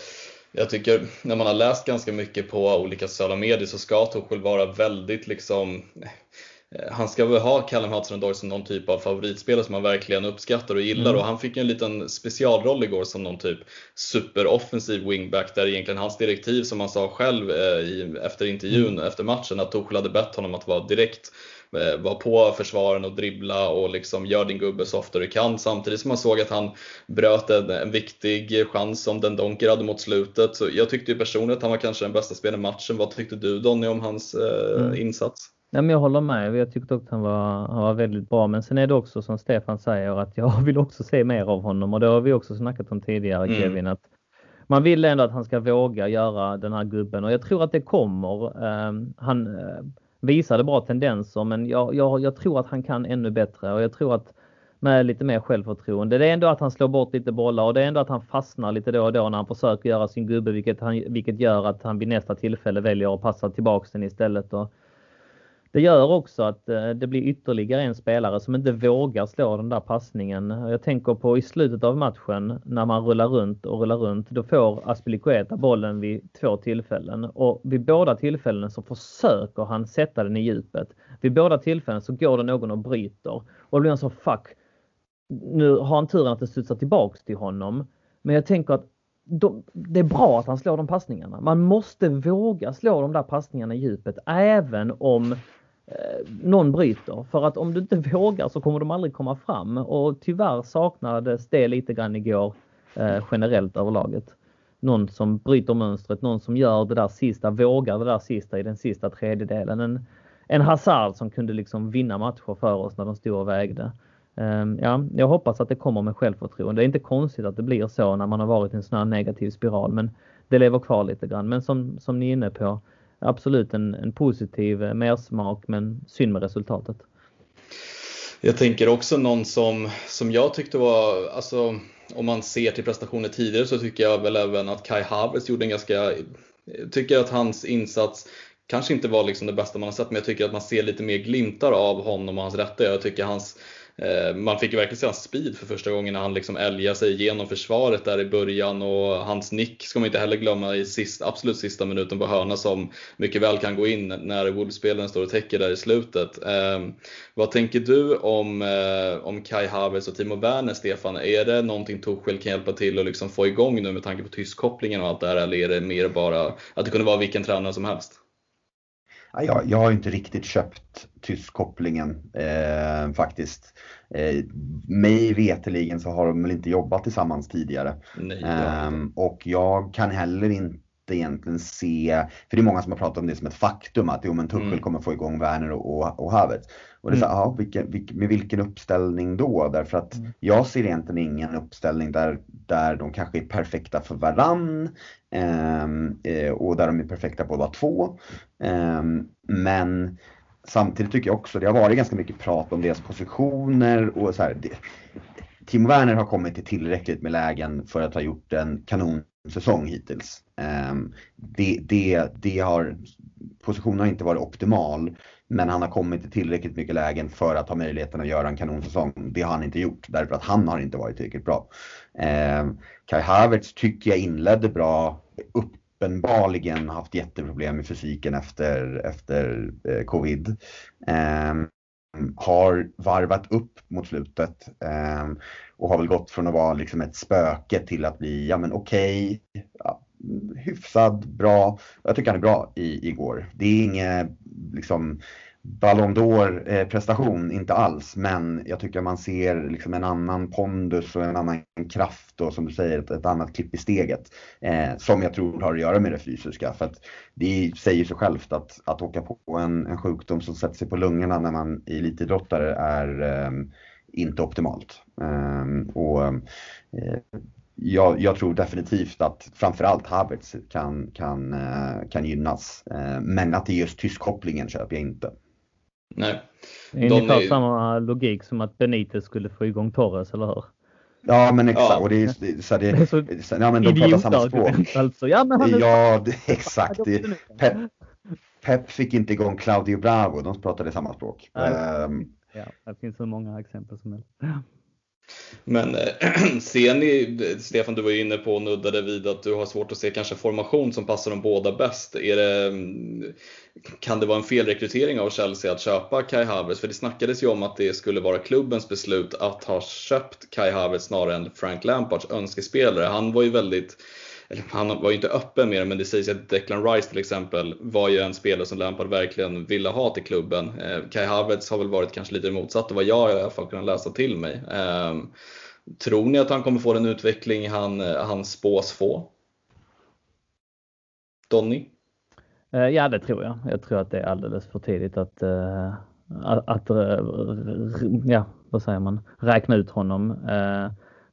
jag tycker när man har läst ganska mycket på olika sociala medier så ska Tuchel vara väldigt liksom Eh, han ska väl ha Callum Hudson-Odoi som någon typ av favoritspelare som han verkligen uppskattar och gillar mm. och han fick en liten specialroll igår som någon typ superoffensiv wingback där egentligen hans direktiv som han sa själv eh, i, efter intervjun mm. efter matchen att Tuchel hade bett honom att vara direkt eh, vara på försvaren och dribbla och liksom gör din gubbe så ofta du kan samtidigt som man såg att han bröt en, en viktig chans som den Donker hade mot slutet. Så jag tyckte ju personligen att han var kanske den bästa spelaren i matchen. Vad tyckte du Donny om hans eh, mm. insats? Nej, men jag håller med. Jag tyckte också att han var, han var väldigt bra. Men sen är det också som Stefan säger att jag vill också se mer av honom och det har vi också snackat om tidigare mm. Kevin. Att man vill ändå att han ska våga göra den här gubben och jag tror att det kommer. Uh, han uh, visade bra tendenser men jag, jag, jag tror att han kan ännu bättre och jag tror att med lite mer självförtroende. Det är ändå att han slår bort lite bollar och det är ändå att han fastnar lite då och då när han försöker göra sin gubbe vilket, han, vilket gör att han vid nästa tillfälle väljer att passa tillbaks den istället. Och det gör också att eh, det blir ytterligare en spelare som inte vågar slå den där passningen. Jag tänker på i slutet av matchen när man rullar runt och rullar runt. Då får Aspilicueta bollen vid två tillfällen och vid båda tillfällena så försöker han sätta den i djupet. Vid båda tillfällen så går det någon och bryter och då blir han så fuck. Nu har han turen att det studsar tillbaks till honom. Men jag tänker att de, det är bra att han slår de passningarna. Man måste våga slå de där passningarna i djupet även om Eh, någon bryter. För att om du inte <laughs> vågar så kommer de aldrig komma fram och tyvärr saknades det lite grann igår eh, generellt överlaget. Någon som bryter mönstret, någon som gör det där sista, vågar det där sista i den sista tredjedelen. En, en Hazard som kunde liksom vinna matcher för oss när de stod och vägde. Ehm, ja, jag hoppas att det kommer med självförtroende. Det är inte konstigt att det blir så när man har varit i en sån här negativ spiral, men det lever kvar lite grann. Men som, som ni är inne på, absolut en, en positiv eh, mersmak, men synd med resultatet. Jag tänker också någon som, som jag tyckte var, alltså om man ser till prestationer tidigare så tycker jag väl även att Kai Havertz gjorde en ganska, tycker att hans insats kanske inte var liksom det bästa man har sett, men jag tycker att man ser lite mer glimtar av honom och hans rätta. Jag tycker hans Eh, man fick ju verkligen se hans speed för första gången när han liksom älgar sig igenom försvaret där i början och hans nick ska man inte heller glömma i sist, absolut sista minuten på hörna som mycket väl kan gå in när Wolves-spelaren står och täcker där i slutet. Eh, vad tänker du om, eh, om Kai Havertz och Timo Werner, Stefan? Är det någonting Torshäll kan hjälpa till att liksom få igång nu med tanke på tyskkopplingen och allt det här eller är det mer bara att det kunde vara vilken tränare som helst? Jag, jag har inte riktigt köpt tyskkopplingen eh, faktiskt. Eh, mig veteligen så har de väl inte jobbat tillsammans tidigare. Nej, eh, och jag kan heller inte egentligen se, för det är många som har pratat om det som ett faktum att jo men Tuchel mm. kommer få igång Werner och, och, och Havertz. Och det är så, mm. ja, vilken, vilken, med vilken uppställning då? Därför att mm. jag ser egentligen ingen uppställning där, där de kanske är perfekta för varann ehm, eh, och där de är perfekta båda två. Eh, men samtidigt tycker jag också, det har varit ganska mycket prat om deras positioner och så här, det, Timo Werner har kommit till tillräckligt med lägen för att ha gjort en kanonsäsong hittills. Ehm, det, det, det har, positionen har inte varit optimal, men han har kommit i tillräckligt mycket lägen för att ha möjligheten att göra en kanonsäsong. Det har han inte gjort, därför att han har inte varit tillräckligt bra. Ehm, Kai Havertz tycker jag inledde bra, uppenbarligen haft jätteproblem med fysiken efter, efter eh, covid. Ehm, har varvat upp mot slutet eh, och har väl gått från att vara liksom ett spöke till att bli, ja men okej, okay, ja, hyfsad, bra. Jag tycker han är bra i, igår. Det är ingen liksom Ballon d'Or eh, prestation, inte alls, men jag tycker man ser liksom en annan pondus och en annan kraft och som du säger ett, ett annat klipp i steget. Eh, som jag tror har att göra med det fysiska. För att det säger sig självt att, att åka på en, en sjukdom som sätter sig på lungorna när man är elitidrottare är eh, inte optimalt. Eh, och eh, jag, jag, tror definitivt att framförallt Havertz kan, kan, eh, kan gynnas. Eh, men att det är just tyskkopplingen köper jag inte. Nej. Det är ungefär är... samma logik som att Benitez skulle få igång Torres, eller hur? Ja men exakt. Ja. Och det är, så det, det är så, ja, men de pratar samma språk. Alltså. Ja, men han är... ja det, exakt. Pep, Pep fick inte igång Claudio Bravo, de pratade samma språk. Um, ja, det finns så många exempel som helst. Men äh, <clears throat> ser ni, Stefan du var ju inne på och nuddade vid att du har svårt att se kanske formation som passar de båda bäst. Är det, mm, kan det vara en felrekrytering av Chelsea att köpa Kai Havertz? För det snackades ju om att det skulle vara klubbens beslut att ha köpt Kai Havertz snarare än Frank Lampards önskespelare. Han var ju väldigt eller han var ju inte öppen med det, men det sägs att Declan Rice till exempel var ju en spelare som Lampard verkligen ville ha till klubben. Eh, Kai Havertz har väl varit kanske lite motsatt vad jag i alla fall kunnat läsa till mig. Ehm, tror ni att han kommer få den utveckling han, eh, han spås få? Donny? Eh, ja, det tror jag. Jag tror att det är alldeles för tidigt att, att, att ja, vad säger man, räkna ut honom.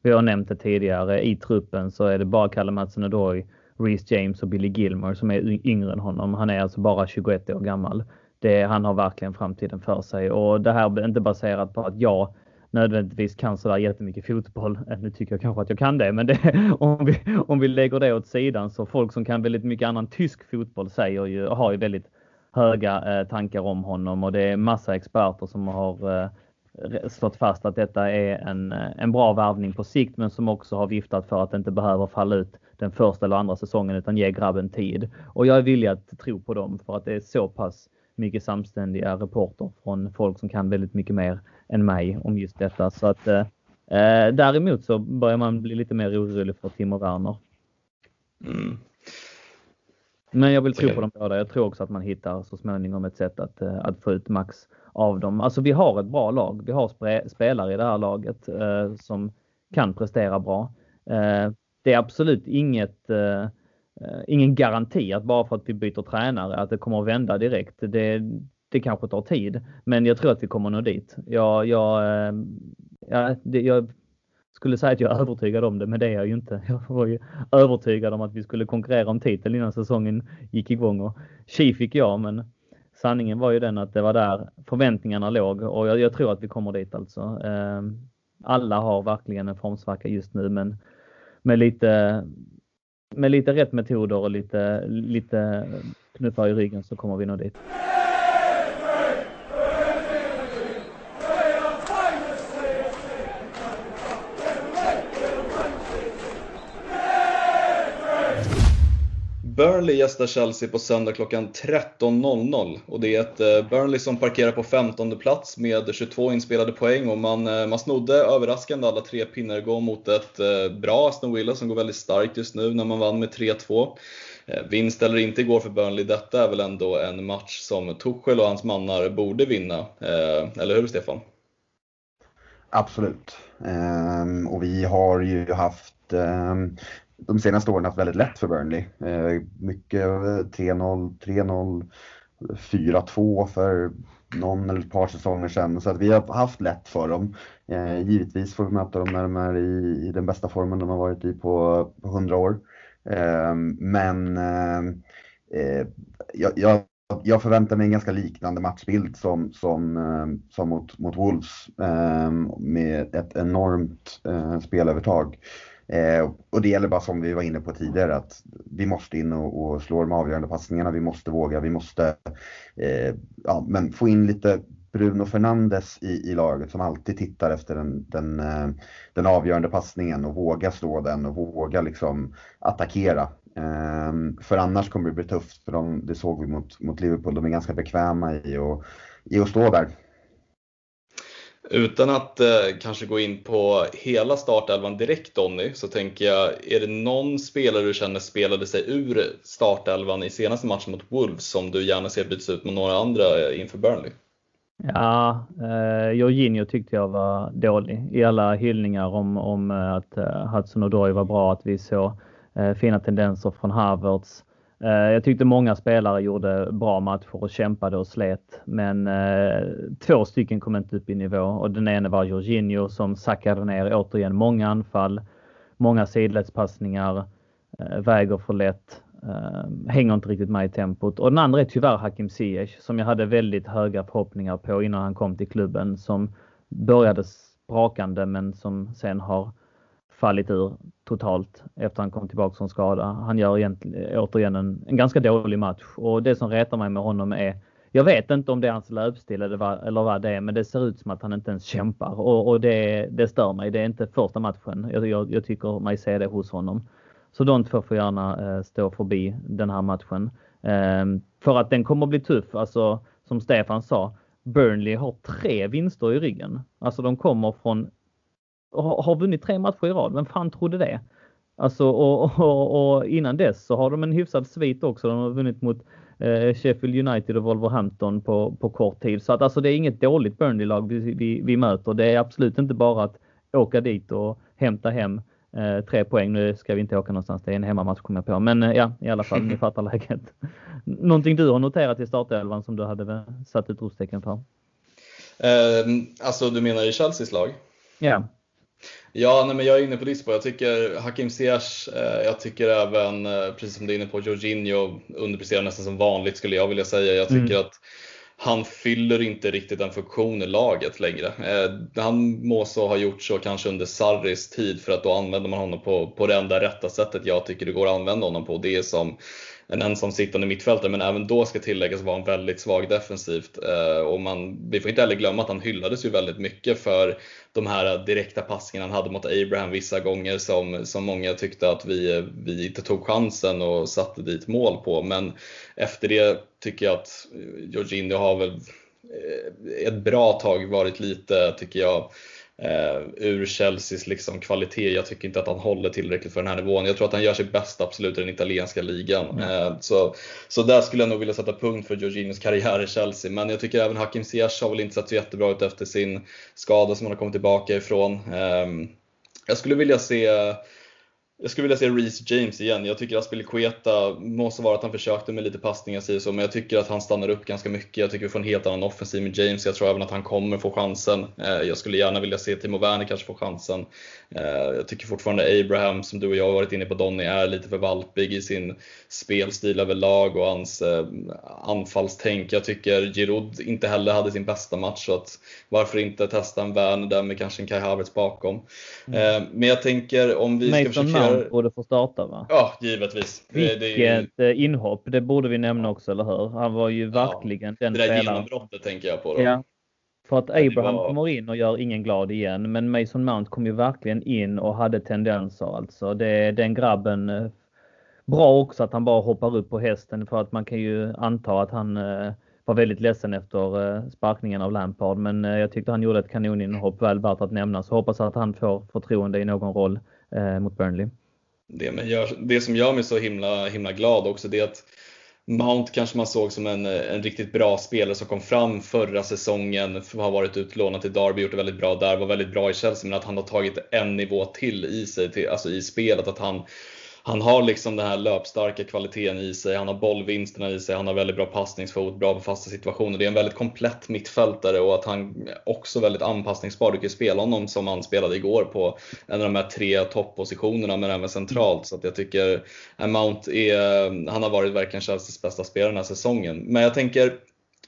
Vi har nämnt det tidigare, i truppen så är det bara Kalle Mattsson Odoi, Reece James och Billy Gilmore som är yngre än honom. Han är alltså bara 21 år gammal. Det, han har verkligen framtiden för sig och det här är inte baserat på att jag nödvändigtvis kan sådär jättemycket fotboll. Äh, nu tycker jag kanske att jag kan det, men det, <laughs> om, vi, om vi lägger det åt sidan så folk som kan väldigt mycket annan tysk fotboll säger ju, har ju väldigt höga eh, tankar om honom och det är massa experter som har eh, slått fast att detta är en, en bra värvning på sikt men som också har viftat för att det inte behöver falla ut den första eller andra säsongen utan ge grabben tid. Och jag är villig att tro på dem för att det är så pass mycket samständiga rapporter från folk som kan väldigt mycket mer än mig om just detta. Så att eh, eh däremot så börjar man bli lite mer orolig för Timo Werner. Mm. Men jag vill tro på dem båda. Jag tror också att man hittar så småningom ett sätt att, eh, att få ut max av dem. Alltså vi har ett bra lag. Vi har spelare i det här laget eh, som kan prestera bra. Eh, det är absolut inget, eh, eh, ingen garanti att bara för att vi byter tränare att det kommer att vända direkt. Det, det kanske tar tid, men jag tror att vi kommer nå dit. Jag, jag, eh, ja, det, jag skulle säga att jag är övertygad om det, men det är jag ju inte. <laughs> Jag var ju övertygad om att vi skulle konkurrera om titeln innan säsongen gick igång och tji fick jag, men sanningen var ju den att det var där förväntningarna låg och jag, jag tror att vi kommer dit alltså. Ehm, alla har verkligen en formsvacka just nu, men med lite, med lite rätt metoder och lite, lite knuffar i ryggen så kommer vi nog dit. Burnley gästar Chelsea på söndag klockan 13.00 och det är ett eh, Burnley som parkerar på 15 plats med 22 inspelade poäng och man, eh, man snodde överraskande alla tre pinnar igår mot ett eh, bra Aston Villa som går väldigt starkt just nu när man vann med 3-2. Vinst eller inte igår för Burnley, detta är väl ändå en match som Tuchel och hans mannar borde vinna, eller hur Stefan? Absolut. Ehm, och vi har ju haft ehm, de senaste åren haft väldigt lätt för Burnley. Eh, mycket 3-0, 3-0, 4-2 för någon eller ett par säsonger sedan. Så att vi har haft lätt för dem. Eh, givetvis får vi möta dem när de är i, i den bästa formen de har varit i på, på 100 år. Eh, men eh, eh, jag, jag, jag, förväntar mig en ganska liknande matchbild som, som, eh, som mot, mot Wolves med ett enormt spelövertag. Eh, och det gäller bara som vi var inne på tidigare att vi måste in och, och slå de avgörande passningarna. Vi måste våga, vi måste eh, ja, men få in lite Bruno Fernandes i, i laget som alltid tittar efter den, den, eh, den avgörande passningen och våga slå den och våga liksom attackera. Eh, för annars kommer det bli tufft, för de, det såg vi mot, mot Liverpool, de är ganska bekväma i, och, i att stå där. Utan att eh, kanske gå in på hela startelvan direkt Donny, så tänker jag, är det någon spelare du känner spelade sig ur startelvan i senaste matchen mot Wolves som du gärna ser byts ut mot några andra eh, inför Burnley? Ja, eh, Jorginho tyckte jag var dålig i alla hyllningar om, om eh, att eh, Hudson Odoi var bra, att vi såg eh, fina tendenser från Havertz. Eh, jag tyckte många spelare gjorde bra matcher och kämpade och slet. Men eh, två stycken kom inte upp i nivå och den ene var Jorginho som sackade ner återigen många anfall, många sidledspassningar, eh, väger för lätt, eh, hänger inte riktigt med i tempot. Och den andra är tyvärr Hakim Ziyech som jag hade väldigt höga förhoppningar på innan han kom till klubben som började sprakande men som sen har fallit ur totalt efter han kom tillbaka från skada. Han gör egentligen, återigen en, en ganska dålig match och det som retar mig med honom är jag vet inte om det är hans löpstil eller vad, eller vad det är, men det ser ut som att han inte ens kämpar och, och det, det stör mig. Det är inte första matchen. Jag, jag, jag tycker mig se det hos honom. Så de två får gärna eh, stå förbi den här matchen. Eh, för att den kommer bli tuff. Alltså som Stefan sa, Burnley har tre vinster i ryggen. Alltså de kommer från har vunnit tre matcher i rad. Vem fan trodde det? Alltså, och, och, och, innan dess så har de en hyfsad svit också. De har vunnit mot eh, Sheffield United och Wolverhampton på, på kort tid. Så att alltså det är inget dåligt Burnley-lag vi, vi, vi, möter. Det är absolut inte bara att åka dit och hämta hem eh, tre poäng. Nu ska vi inte åka någonstans. Det är en hemmamatch kommer jag på. Men eh, ja, i alla fall, ni <laughs> fattar läget. Någonting du har noterat i startelvan som du hade satt ett utropstecken för? Eh, alltså du menar i Chelseas lag? Ja. Ja, nej, men jag är inne på Lisbo. Jag tycker Hakim Ziyech, eh, jag tycker även, eh, precis som du är inne på, Jorginho underpresterar nästan som vanligt skulle jag vilja säga. Jag tycker mm. att han fyller inte riktigt en funktion i laget längre. Eh, han må så ha gjort så kanske under Sarris tid för att då använder man honom på, på det enda rätta sättet jag tycker det går att använda honom på. Det är som en ensam sittande mittfältare, men även då ska tilläggas vara han väldigt svag defensivt. Eh, och man, vi får inte heller glömma att han hyllades ju väldigt mycket för de här direkta passningarna han hade mot Abraham vissa gånger som, som många tyckte att vi, vi inte tog chansen och satte dit mål på. Men efter det tycker jag att Jorginho har väl eh, ett bra tag varit lite, tycker jag, eh, ur Chelseas liksom kvalitet. Jag tycker inte att han håller tillräckligt för den här nivån. Jag tror att han gör sig bäst absolut i den italienska ligan. Mm. Eh, så, så där skulle jag nog vilja sätta punkt för Jorginhos karriär i Chelsea. Men jag tycker även Hakim Ziyech har väl inte sett så jättebra ut efter sin skada som han har kommit tillbaka ifrån. Eh, jag skulle vilja se jag skulle vilja se Reece James igen. Jag tycker Aspilicueta, måste vara att han försökte med lite passningar sig så, men jag tycker att han stannar upp ganska mycket. Jag tycker vi får en helt annan offensiv med James. Jag tror även att han kommer få chansen. Eh, jag skulle gärna vilja se Timo Werner kanske få chansen. Eh, jag tycker fortfarande Abraham, som du och jag har varit inne på Donny, är lite för valpig i sin spelstil överlag och hans eh, anfallstänk. Jag tycker Giroud inte heller hade sin bästa match, så att varför inte testa en Werner där med kanske en Kai Havertz bakom. Mm. Men jag tänker om vi ska försöka Mount borde få starta va? Ja, givetvis. Vilket det, ju... inhopp, det borde vi nämna också, eller hur? Han var ju verkligen ja, den spelaren. Det där genombrottet tänker jag på då. Ja. För att Abraham var... kommer in och gör ingen glad igen, men Mason Mount kom ju verkligen in och hade tendenser alltså. Det, den grabben eh, Bra också att han bara hoppar upp på hästen för att man kan ju anta att han eh, var väldigt ledsen efter eh, sparkningen av Lampard. Men jag tyckte han gjorde ett kanoninhopp väl värt att nämna. Så hoppas att han får förtroende i någon roll mot Burnley det, gör, det som gör mig så himla, himla glad också det är att Mount kanske man såg som en, eh, en riktigt bra spelare som kom fram förra säsongen, har varit utlånad till Derby, gjort det väldigt bra där, var väldigt bra i Chelsea, men att han har tagit en nivå till i sig, till, alltså i spelet, att han han har liksom den här löpstarka kvaliteten i sig, han har bollvinsterna i sig, han har väldigt bra passningsfot, bra på fasta situationer. Det är en väldigt komplett mittfältare och att han också väldigt anpassningsbar. Du kan ju spela honom som han spelade igår på en av de här tre topppositionerna men även centralt. Så att jag tycker eh, Mount är, han har varit verkligen Chelseas bästa spelare den här säsongen. Men jag tänker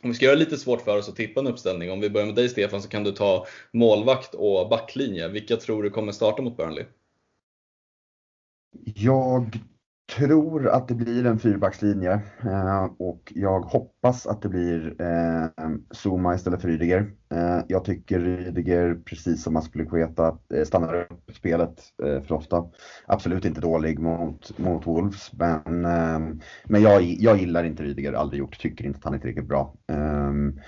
om vi ska göra det lite svårt för oss att tippa en uppställning, om vi börjar med dig Stefan så kan du ta målvakt och backlinje. Vilka tror du kommer starta mot Burnley? Jag tror att det blir en fyrbackslinje eh, och jag hoppas att det blir eh, Zuma istället för Rydiger. Eh, jag tycker Rydiger, precis som Aspilicueta, stannar upp spelet för ofta. Absolut inte dålig mot, mot Wolves, men, men jag, jag gillar inte Rydiger, aldrig gjort, tycker inte att han är tillräckligt bra. Ehm,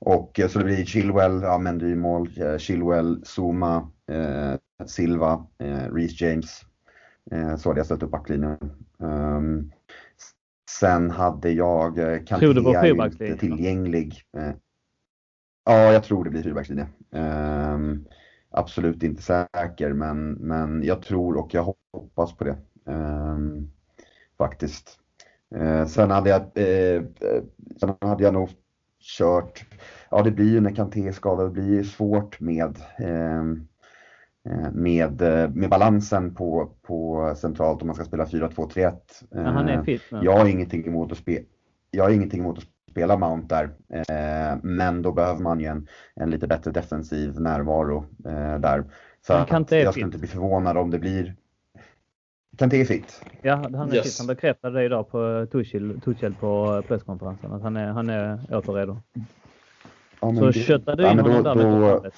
och så det blir Chilwell, ja Mendy mål, Chilwell, Zuma, Silva, Reece James. Eh, så hade jag ställt upp backlinjen. Um, sen hade jag eh, Kanté inte tillgänglig. Uh, ja, jag tror det blir fyrbackslinje. Um, absolut inte säker, men, men jag tror och jag hoppas på det. Um, faktiskt. Sen, hade jag, sen hade jag nog kört, ja det blir ju när Kanté är skadad, det blir svårt med Eh, med, eh, med balansen på, på centralt om man ska spela 4-2-3-1. Ja, han är fit nu. Jag har ingenting emot att, spe, jag har ingenting emot att spela Mount där. Eh, men då behöver man ju en, en lite bättre defensiv närvaro där. Så jag fit. skulle inte bli förvånad om det blir Kanté är fit. Ja, han är yes. fit. Han bekräftade det idag på Tuchel, Tuchel på presskonferensen att han är, han är åter redo. Ja, så köttade du in ja, honom där då,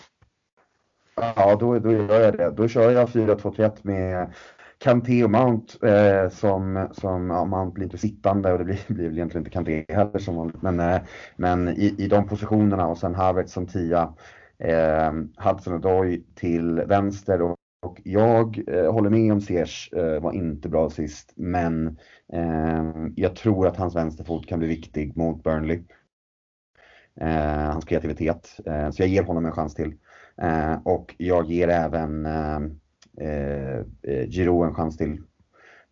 Ja, då, då gör jag det. Då kör jag 4-2-3-1 med Kanté och Mount eh, som, som ja, Mount blir inte sittande och det blir, <laughs> blir väl egentligen inte Kanté heller som vanligt. Men, eh, men i, i de positionerna och sen Havertz som tia. Eh, Hudson Odoi till vänster och, och jag eh, håller med om Sears eh, var inte bra sist men eh, jag tror att hans vänsterfot kan bli viktig mot Burnley. Eh, hans kreativitet. Eh, så jag ger honom en chans till. Eh, och jag ger även eh, eh, Giro en chans till.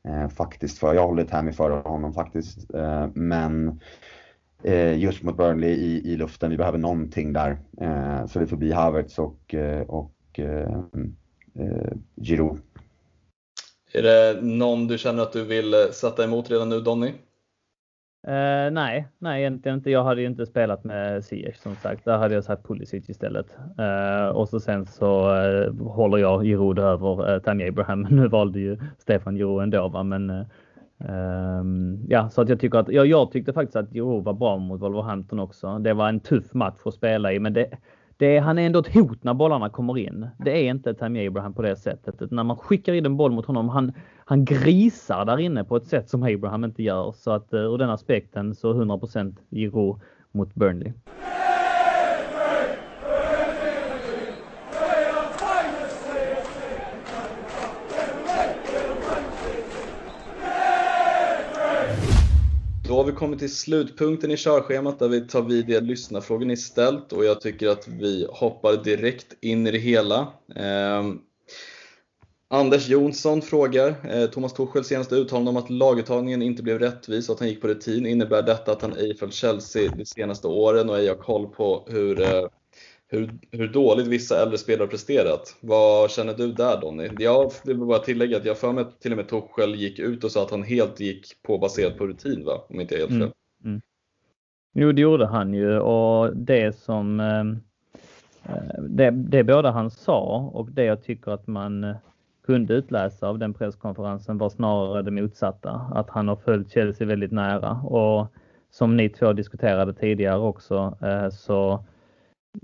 Eh, faktiskt, för jag håller Tammy före honom faktiskt. Eh, men eh, just mot Burnley i, i luften, vi behöver någonting där. så det får bli Havertz och, och Giro. Är det någon du känner att du vill sätta emot redan nu Donny? Uh, nej, nej egentligen inte. Jag hade ju inte spelat med Ziyech som sagt. Där hade jag satt Pulisic istället. Uh, och så sen så uh, håller jag Giroud över uh, Tammy Abraham. <laughs> Nu valde ju Stefan Giroud ändå va, men um, ja, så att jag tycker att jag, jag tyckte faktiskt att Giroud var bra mot Wolverhampton också. Det var en tuff match att spela i, men det, det är, han är ändå ett hot när bollarna kommer in. Det är inte Tammy Abraham på det sättet. När man skickar in en boll mot honom, han, han grisar där inne på ett sätt som Abraham inte gör. Så att eh, ur den aspekten så 100% Giro mot Burnley. Då har vi kommit till slutpunkten i körschemat där vi tar vid det lyssnarfrågor ni ställt och jag tycker att vi hoppar direkt in i det hela. Eh, Anders Jonsson frågar, eh, Thomas Tuchels senaste uttalande om att laguttagningen inte blev rättvis och att han gick på rutin. Innebär detta att han ej följt Chelsea de senaste åren och ej har koll på hur, eh, hur, hur dåligt vissa äldre spelare presterat? Vad känner du där Donny? Jag vill bara tillägga att jag för mig till och med Tuchel gick ut och sa att han helt gick på baserat på rutin va? Om inte jag helt fel. Mm. Mm. Jo, det gjorde han ju och det som eh, det, det både han sa och det jag tycker att man kunde utläsa av den presskonferensen var snarare det motsatta. Att han har följt Chelsea väldigt nära och som ni två diskuterade tidigare också eh, så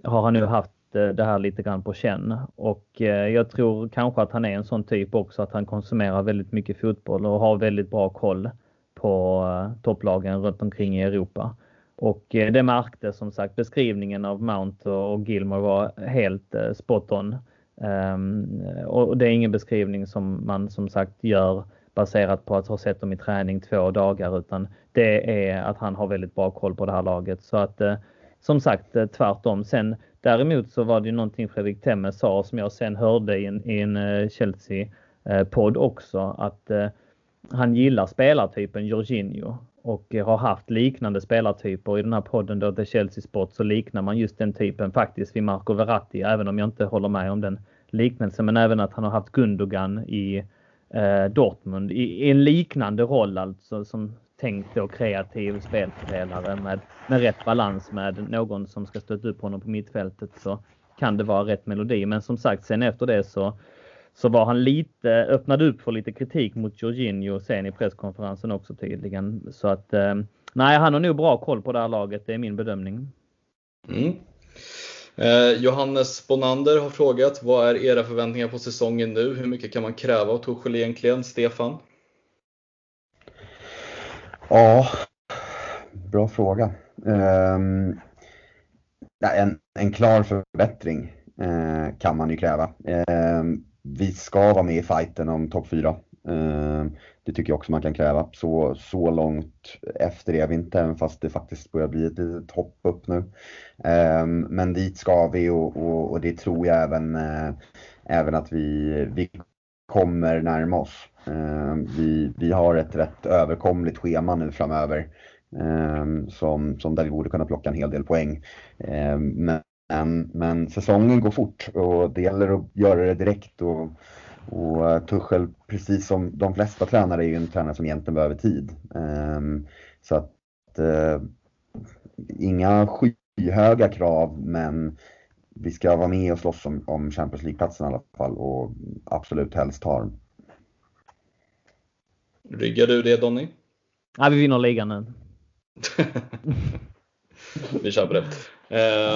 har han nu haft eh, det här lite grann på känn och eh, jag tror kanske att han är en sån typ också att han konsumerar väldigt mycket fotboll och har väldigt bra koll på eh, topplagen runt omkring i Europa. Och det märktes som sagt beskrivningen av Mount och Gilmore var helt spot on. Ehm, och det är ingen beskrivning som man som sagt gör baserat på att ha sett dem i träning två dagar utan det är att han har väldigt bra koll på det här laget. Så att som sagt eh, tvärtom. Sen däremot så var det ju någonting Fredrik Temme sa som jag sen hörde i en, i en eh, Chelsea-podd eh, också att han gillar spelartypen Jorginho och har haft liknande spelartyper. I den här podden då, The Chelsea-sport så liknar man just den typen faktiskt vid Marco Verratti, även om jag inte håller med om den liknelsen. Men även att han har haft Gundogan i eh, Dortmund i, i, en liknande roll alltså som tänkt då kreativ spelspelare med, med rätt balans med någon som ska stötta upp honom på mittfältet så kan det vara rätt melodi. Men som sagt, sen efter det så så var han lite, öppnade upp för lite kritik mot Jorginho sen i presskonferensen också tydligen. Så att eh, nej, han har nog bra koll på det här laget, det är min bedömning. Mm. Eh, Johannes Bonander har frågat, vad är era förväntningar på säsongen nu? Hur mycket kan man kräva av Tuchel egentligen? Stefan? Ja, bra fråga. Um, en, en klar förbättring uh, kan man ju kräva. Um, vi ska vara med i fighten om topp 4. Ehm, det tycker jag också man kan kräva. Så, så långt efter är vi inte, även fast det faktiskt börjar bli ett litet hopp upp nu. Men dit ska vi och, och, och det tror jag även, eh, även att vi, vi kommer närma oss. Ehm, vi, vi har ett rätt överkomligt schema nu framöver. Ehm, som, som där vi borde kunna plocka en hel del poäng. Ehm, men men, men säsongen går fort och det gäller att göra det direkt. Och, och eh, Tuchel, precis som de flesta tränare, är ju en tränare som egentligen behöver tid. Så att eh, inga skyhöga krav, men vi ska vara med och slåss om, om Champions League-platsen i alla fall och absolut helst ta den. Ryggar du det Donny? Ja, vi vinner ligan nu. <laughs> vi kör på det.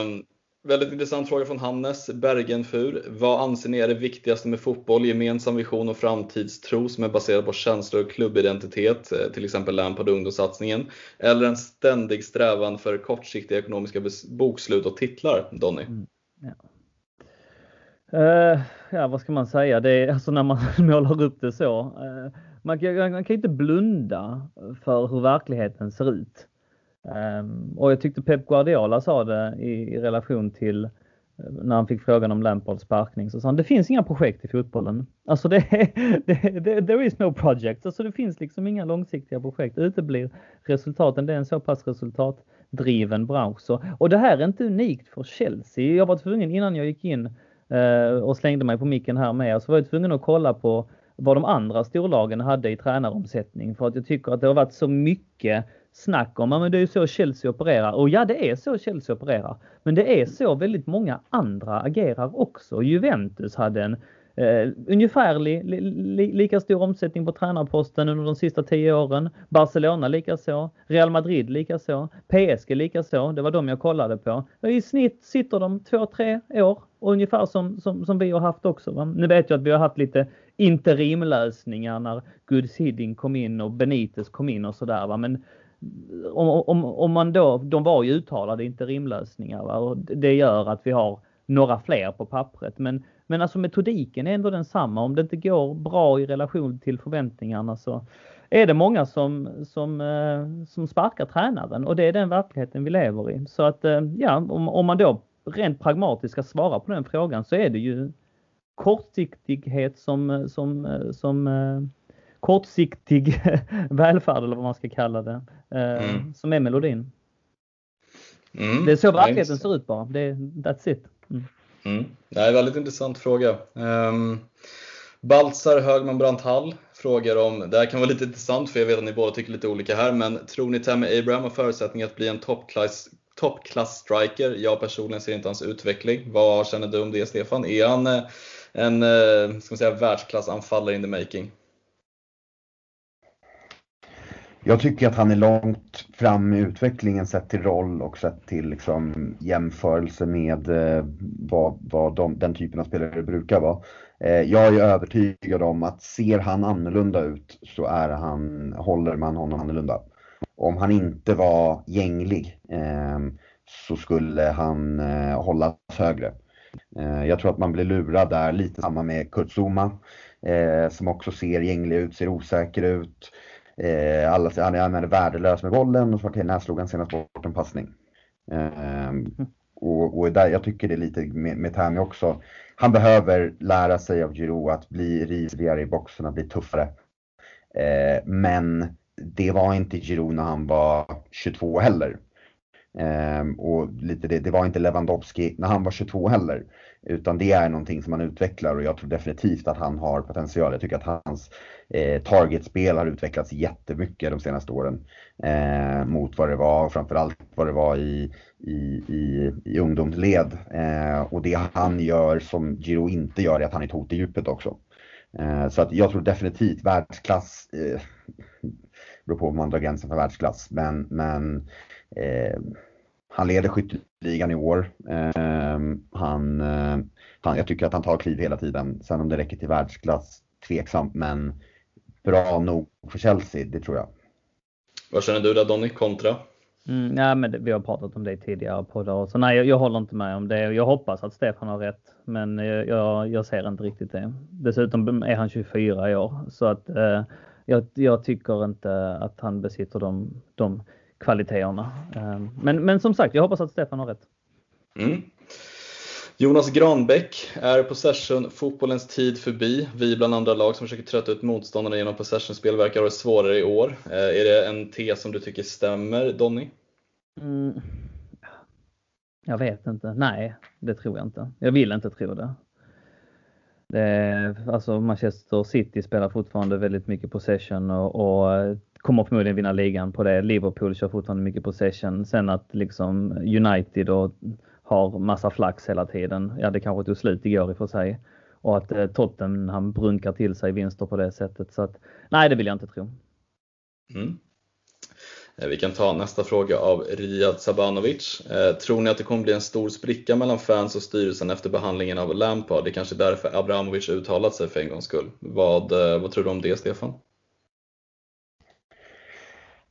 Um, Väldigt intressant fråga från Hannes Bergenfur. Vad anser ni är det viktigaste med fotboll? Gemensam vision och framtidstro som är baserad på känslor och klubbidentitet, eh, till exempel Lampard och ungdomssatsningen. Eller en ständig strävan för kortsiktiga ekonomiska bokslut och titlar, Donny? Mm, ja. Uh, ja, vad ska man säga? Det är, alltså när man <laughs> målar upp det så. Uh, man, kan, man kan inte blunda för hur verkligheten ser ut. Um, och jag tyckte Pep Guardiola sa det i, i, relation till eh, när han fick frågan om Lampards sparkning så sa han det finns inga projekt i fotbollen. Alltså det, <laughs> det, det, there is no project. Alltså det finns liksom inga långsiktiga projekt. Uteblir resultaten. Det är en så pass resultatdriven bransch. Så, och det här är inte unikt för Chelsea. Jag var tvungen innan jag gick in uh, och slängde mig på micken här med så var jag tvungen att kolla på vad de andra storlagen hade i tränaromsättning för att jag tycker att det har varit så mycket snack om, men det är ju så Chelsea opererar. Och ja, det är så Chelsea opererar. Men det är så väldigt många andra agerar också. Juventus hade en eh, ungefär li, li, lika stor omsättning på tränarposten under de sista tio åren. Barcelona likaså. Real Madrid likaså. PSG likaså. Det var de jag kollade på. I snitt sitter de två, tre år. Och ungefär som, som, som vi har haft också. Va? Nu vet jag att vi har haft lite interimlösningar när Goods Hidding kom in och Benitez kom in och sådär. Men om, om, om man då, de var ju uttalade interimlösningar va? och det gör att vi har några fler på pappret. Men, men alltså metodiken är ändå densamma. Om det inte går bra i relation till förväntningarna så är det många som, som, eh, som sparkar tränaren och det är den verkligheten vi lever i. Så att eh, ja, om, om man då rent pragmatiskt ska svara på den frågan så är det ju kortsiktighet som, som, som kortsiktig <laughs> välfärd eller vad man ska kalla det, mm. som är melodin. Mm, det är så verkligheten ser ut bara. Det, that's it. Mm. Mm. Det är en väldigt intressant fråga. Um, Baltzar Högman Branthall frågar om, det här kan vara lite intressant för jag vet att ni båda tycker lite olika här, men tror ni Tammy Abraham har förutsättningar att bli en toppklass toppklass-striker? Jag personligen ser inte hans utveckling. Vad känner du om det Stefan? Är han eh, en eh, ska man säga, världsklassanfallare in the making? Jag tycker att han är långt fram i utvecklingen sett till roll och sett till liksom jämförelse med eh, vad, vad de, den typen av spelare brukar vara. Eh, jag är övertygad om att ser han annorlunda ut så är han, håller man honom annorlunda. Om han inte var gänglig så skulle han hållas högre. Eh, jag tror att man blir lurad där, lite samma med Kurt Zuma eh, som också ser gänglig ut, ser osäker ut. Eh, alla, han, är, han är värdelös med bollen och när slog han senast bort en passning? Eh, och, och där, jag tycker det är lite med, med Tammy också. Han behöver lära sig av Giroud att bli risligare i boxen, att bli tuffare. Eh, men det var inte Giroud när han var 22 heller. Um, och lite det, det var inte Lewandowski när han var 22 heller. Utan det är någonting som man utvecklar och jag tror definitivt att han har potential. Jag tycker att hans eh, targetspel har utvecklats jättemycket de senaste åren. Eh, mot vad det var, framförallt vad det var i, i, i, i ungdomsled. Eh, och det han gör som Giro inte gör är att han är ett hot i djupet också. Eh, så att jag tror definitivt världsklass, eh, <laughs> beror på om man drar gränsen för världsklass, men, men han leder skytteligan i år. Ehm, han, eh, han, jag tycker att han tar kliv hela tiden. Sen om det räcker till världsklass, tveksamt, men bra nog för Chelsea, det tror jag. Vad känner du då Donny, kontra? Mm, nej, men det, vi har pratat om det tidigare på det. Så nej, jag, jag, håller inte med om det. Jag hoppas att Stefan har rätt, men jag, jag ser inte riktigt det. Dessutom är han 24 i år, så att eh, jag, jag, tycker inte att han besitter de, de kvaliteterna. Ehm, men, men som sagt, jag hoppas att Stefan har rätt. Mm. Jonas Granbäck, är possession fotbollens tid förbi? Vi bland andra lag som försöker trötta ut motståndarna genom possession-spel verkar ha det svårare i år. Eh, är det en tes som du tycker stämmer, Donny? Mm. Jag vet inte. Nej, det tror jag inte. Jag vill inte tro det. det alltså Manchester City spelar fortfarande väldigt mycket possession och, och kommer förmodligen vinna ligan på det. Liverpool kör fortfarande mycket possession. Sen att liksom United och har massa flax hela tiden. Ja, det kanske tog slut igår i och för sig. Och att eh, Tottenham brunkar till sig vinster på det sättet. Så att, nej, det vill jag inte tro. Mm. Eh, vi kan ta nästa fråga av Riyad Sabanovic. Eh, tror ni att det kommer bli en stor spricka mellan fans och styrelsen efter behandlingen av Lampard? Det är kanske därför Abramovic uttalat sig för en gångs skull. Vad, eh, vad tror du om det, Stefan?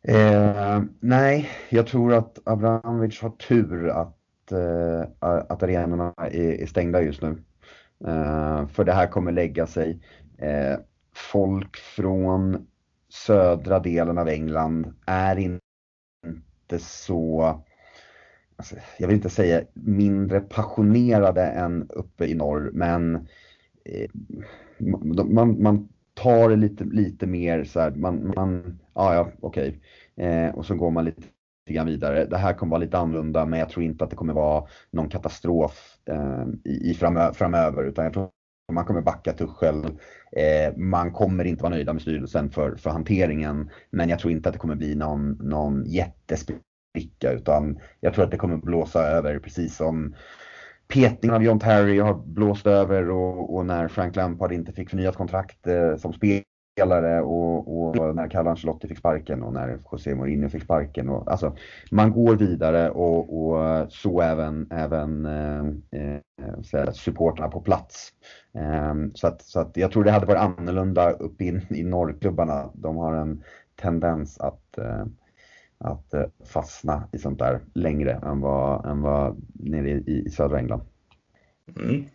Eh, nej, jag tror att Abramovic har tur att, eh, att arenorna är, är, stängda just nu. Eh, för det här kommer lägga sig. Eh, folk från södra delen av England är inte så, alltså, jag vill inte säga mindre passionerade än uppe i norr, men eh, man, man tar det lite, lite mer så här, man, man ja, ja okej. Okay. Eh, och så går man lite grann vidare. Det här kommer vara lite annorlunda, men jag tror inte att det kommer vara någon katastrof eh, i, i framö framöver, utan jag tror man kommer backa Tuchel. Eh, man kommer inte vara nöjda med styrelsen för, för hanteringen, men jag tror inte att det kommer bli någon, någon jättespricka, utan jag tror att det kommer blåsa över precis som petningen av John Terry har blåst över och, och, när Frank Lampard inte fick förnyat kontrakt eh, som spelare och, och, när Carlo Ancelotti fick sparken och när José Mourinho fick sparken. Och, alltså, man går vidare och, och eh, så även, även eh, eh, supporterna på plats. Eh, så, att, så att jag tror det hade varit annorlunda uppe i, i norrklubbarna. De har en tendens att eh, att eh, fastna i sånt där längre än vad, än vad nere i, i södra England. Mm.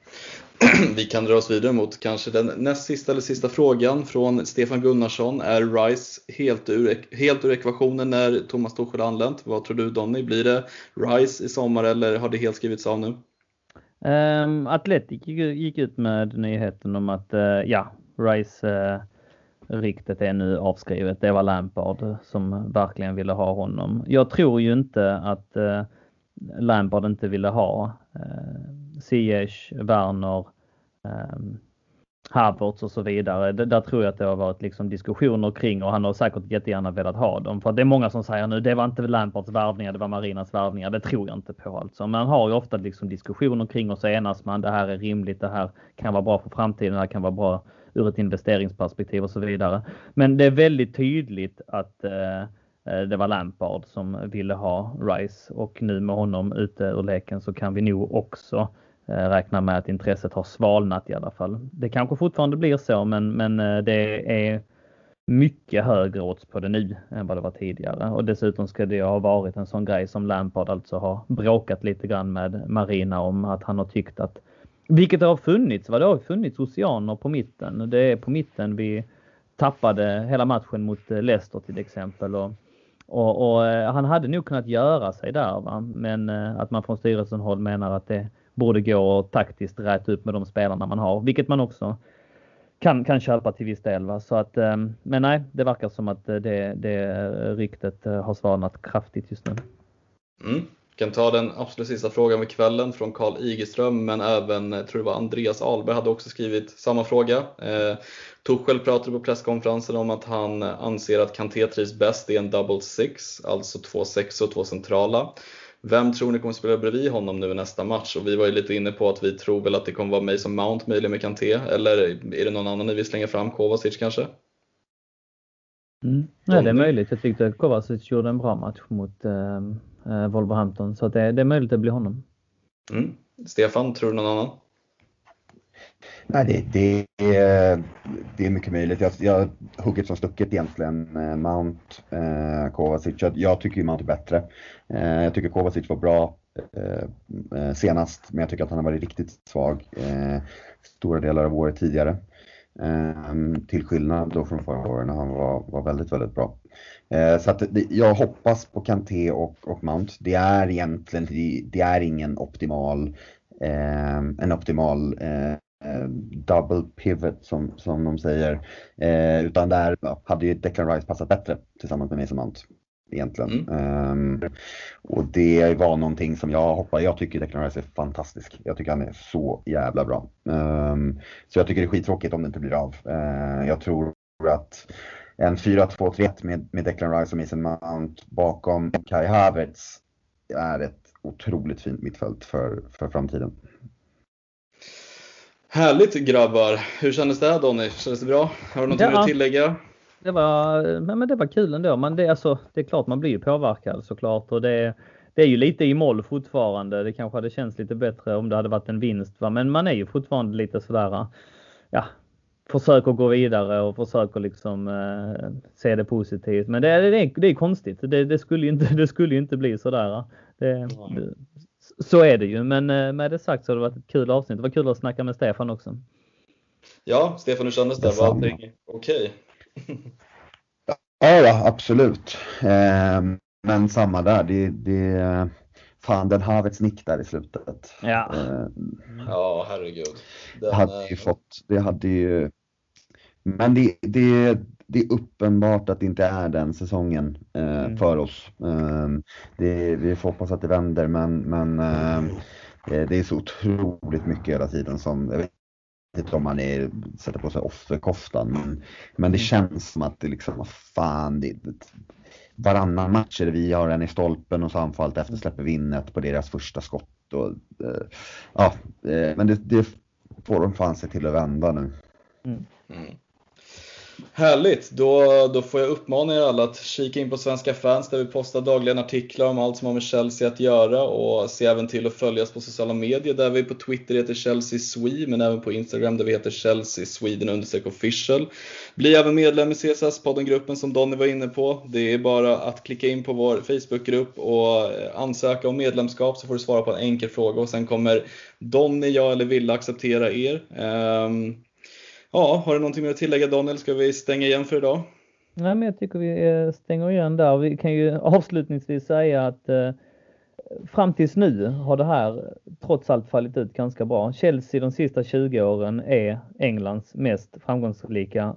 <clears throat> Vi kan dra oss vidare mot kanske den näst sista eller sista frågan från Stefan Gunnarsson. Är Rice helt ur, helt ur ekvationen när Thomas Tuchel anlänt? Vad tror du Donny? Blir det Rice i sommar eller har det helt skrivits av nu? Um, Atletic gick ut med nyheten om att uh, ja, Rice uh, riktigt är nu avskrivet. Det var Lampard som verkligen ville ha honom. Jag tror ju inte att eh, Lampard inte ville ha eh, Ziyech, Werner, eh, Havertz och så vidare. Det, där tror jag att det har varit liksom diskussioner kring och han har säkert jättegärna velat ha dem. För det är många som säger nu, det var inte Lampards värvningar, det var Marinas värvningar. Det tror jag inte på alltså. Man har ju ofta liksom diskussioner kring och så enas man. Det här är rimligt, det här kan vara bra för framtiden, det här kan vara bra ur ett investeringsperspektiv och så vidare. Men det är väldigt tydligt att eh, eh, det var Lampard som ville ha Rice och nu med honom ute ur leken så kan vi nog också Eh, med att intresset har svalnat i alla fall. Det kanske fortfarande blir så men, men eh, det är mycket högre odds på det nu än vad det var tidigare. Och dessutom ska det ha varit en sån grej som Lampard alltså har bråkat lite grann med Marina om att han har tyckt att, vilket det har funnits, vad det har funnits oceaner på mitten. Det är på mitten vi tappade hela matchen mot eh, Leicester till exempel. Och, och, och eh, han hade nog kunnat göra sig där va? men eh, att man från styrelsen håll menar att det borde gå att taktiskt räta upp med de spelarna man har, vilket man också kan, kan köpa till viss del. Va? Så att, men nej, det verkar som att det, det ryktet har svalnat kraftigt just nu. Mm. Kan ta den absolut sista frågan för kvällen från Karl Igeström, men även, eh, tror det var Andreas Alberg hade också skrivit samma fråga. Eh, Tuchel pratade på presskonferensen om att han anser att Kanté trivs bäst i en double six, alltså två sex och två centrala. Vem tror ni kommer spela bredvid honom nu i nästa match? Och vi var ju lite inne på att vi tror väl att det kommer vara Mason Mount möjligen med Kanté. Eller är det någon annan ni vill slänga fram? Kovacic kanske? Mm. Nej, det är möjligt. Jag tyckte att Kovacic gjorde en bra match mot äh, Wolverhampton. Så det, det, är möjligt att det blir honom. Mm. Stefan, tror du någon annan? Nej, det, det, är, det är mycket möjligt. Jag, jag hugget som stucket egentligen. Eh, Mount, eh, Kovacic. Jag, jag tycker ju Mount är bättre. Eh, jag tycker Kovacic var bra eh, eh, senast, men jag tycker att han har varit riktigt svag eh, stora delar av året tidigare. Ehm, till skillnad då från förra året när han var, var väldigt, väldigt bra. Ehm, så att jag hoppas på Kanté och, och Mount. Det är egentligen, det, är ingen optimal ehm, en optimal Eh, double pivot som, som de säger. Eh, utan där hade ju Declan Rice passat bättre tillsammans med Mason Mount. Egentligen. Mm. Um, och det var någonting som jag hoppas, jag tycker Declan Rice är fantastisk. Jag tycker han är så jävla bra. Um, så jag tycker det är skittråkigt om det inte blir av. Uh, jag tror att en 4-2-3-1 med, med Declan Rice och Mason Mount bakom Kai Havertz är ett otroligt fint mittfält för, för framtiden. Härligt grabbar! Hur kändes det här Donny? Kändes det bra? Har du något ja, att tillägga? Det var, men det var kul ändå. Man, det, alltså, det är klart man blir påverkad såklart. Och det, det är ju lite i moll fortfarande. Det kanske hade känts lite bättre om det hade varit en vinst. Va? Men man är ju fortfarande lite sådär, ja, försöker gå vidare och försöker liksom eh, se det positivt. Men det, det, det är konstigt. Det, det, skulle ju inte, <laughs> det skulle ju inte bli sådär. Det, så är det ju, men eh, med det sagt så har det varit ett kul avsnitt. Det var kul att snacka med Stefan också. Ja, Stefan, hur kändes det? Var allting okej? Okay? Ja, absolut. Ehm, men samma där. Det, det, fan, den Havets nick där i slutet. Ja, ehm, ja herregud. Den, det hade ju fått, det hade ju men det, det, det är uppenbart att det inte är den säsongen eh, mm. för oss. Eh, det, vi får hoppas att det vänder men, men eh, det är så otroligt mycket hela tiden som, jag vet inte om man är, sätter på sig offerkoftan men, men det känns som att det liksom, vad fan, det, varannan match är det vi har en i stolpen och så anfallet efter släpper vi in ett på deras första skott. Och, eh, ja, eh, men det, det får de fan se till att vända nu. Mm. Mm. Härligt! Då, då får jag uppmana er alla att kika in på Svenska fans där vi postar dagligen artiklar om allt som har med Chelsea att göra och se även till att följas på sociala medier där vi på Twitter heter Chelsea Swede men även på Instagram där vi heter Chelsea Sweden official. Bli även medlem i CSS poddengruppen som Donny var inne på. Det är bara att klicka in på vår Facebookgrupp och eh, ansöka om medlemskap så får du svara på en enkel fråga och sen kommer Donny, jag eller Villa acceptera er. Um, Ja, har du någonting mer att tillägga Daniel? Ska vi stänga igen för idag? Nej, men jag tycker vi stänger igen där. Vi kan ju avslutningsvis säga att eh, fram tills nu har det här trots allt fallit ut ganska bra. Chelsea de sista 20 åren är Englands mest framgångsrika,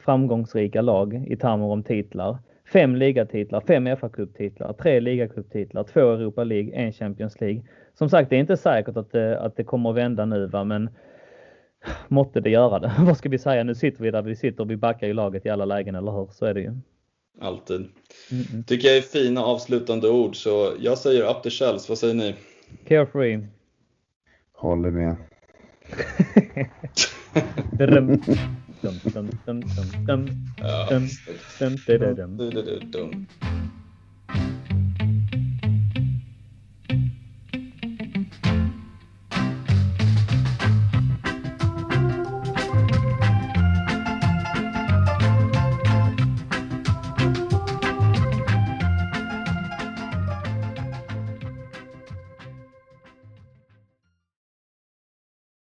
framgångsrika lag i termer om titlar. Fem ligatitlar, fem FA-cuptitlar, tre ligacuptitlar, två Europa League, en Champions League. Som sagt, det är inte säkert att det, att det kommer att vända nu, va? men måtte det göra det. <laughs> Vad ska vi säga? Nu sitter vi där vi sitter. Vi backar ju laget i alla lägen, eller hur? Så är det ju. Alltid. Mm -mm. Tycker jag är fina avslutande ord, så jag säger up the shells. Vad säger ni? Carefree. Håller med. dum, dum, dum,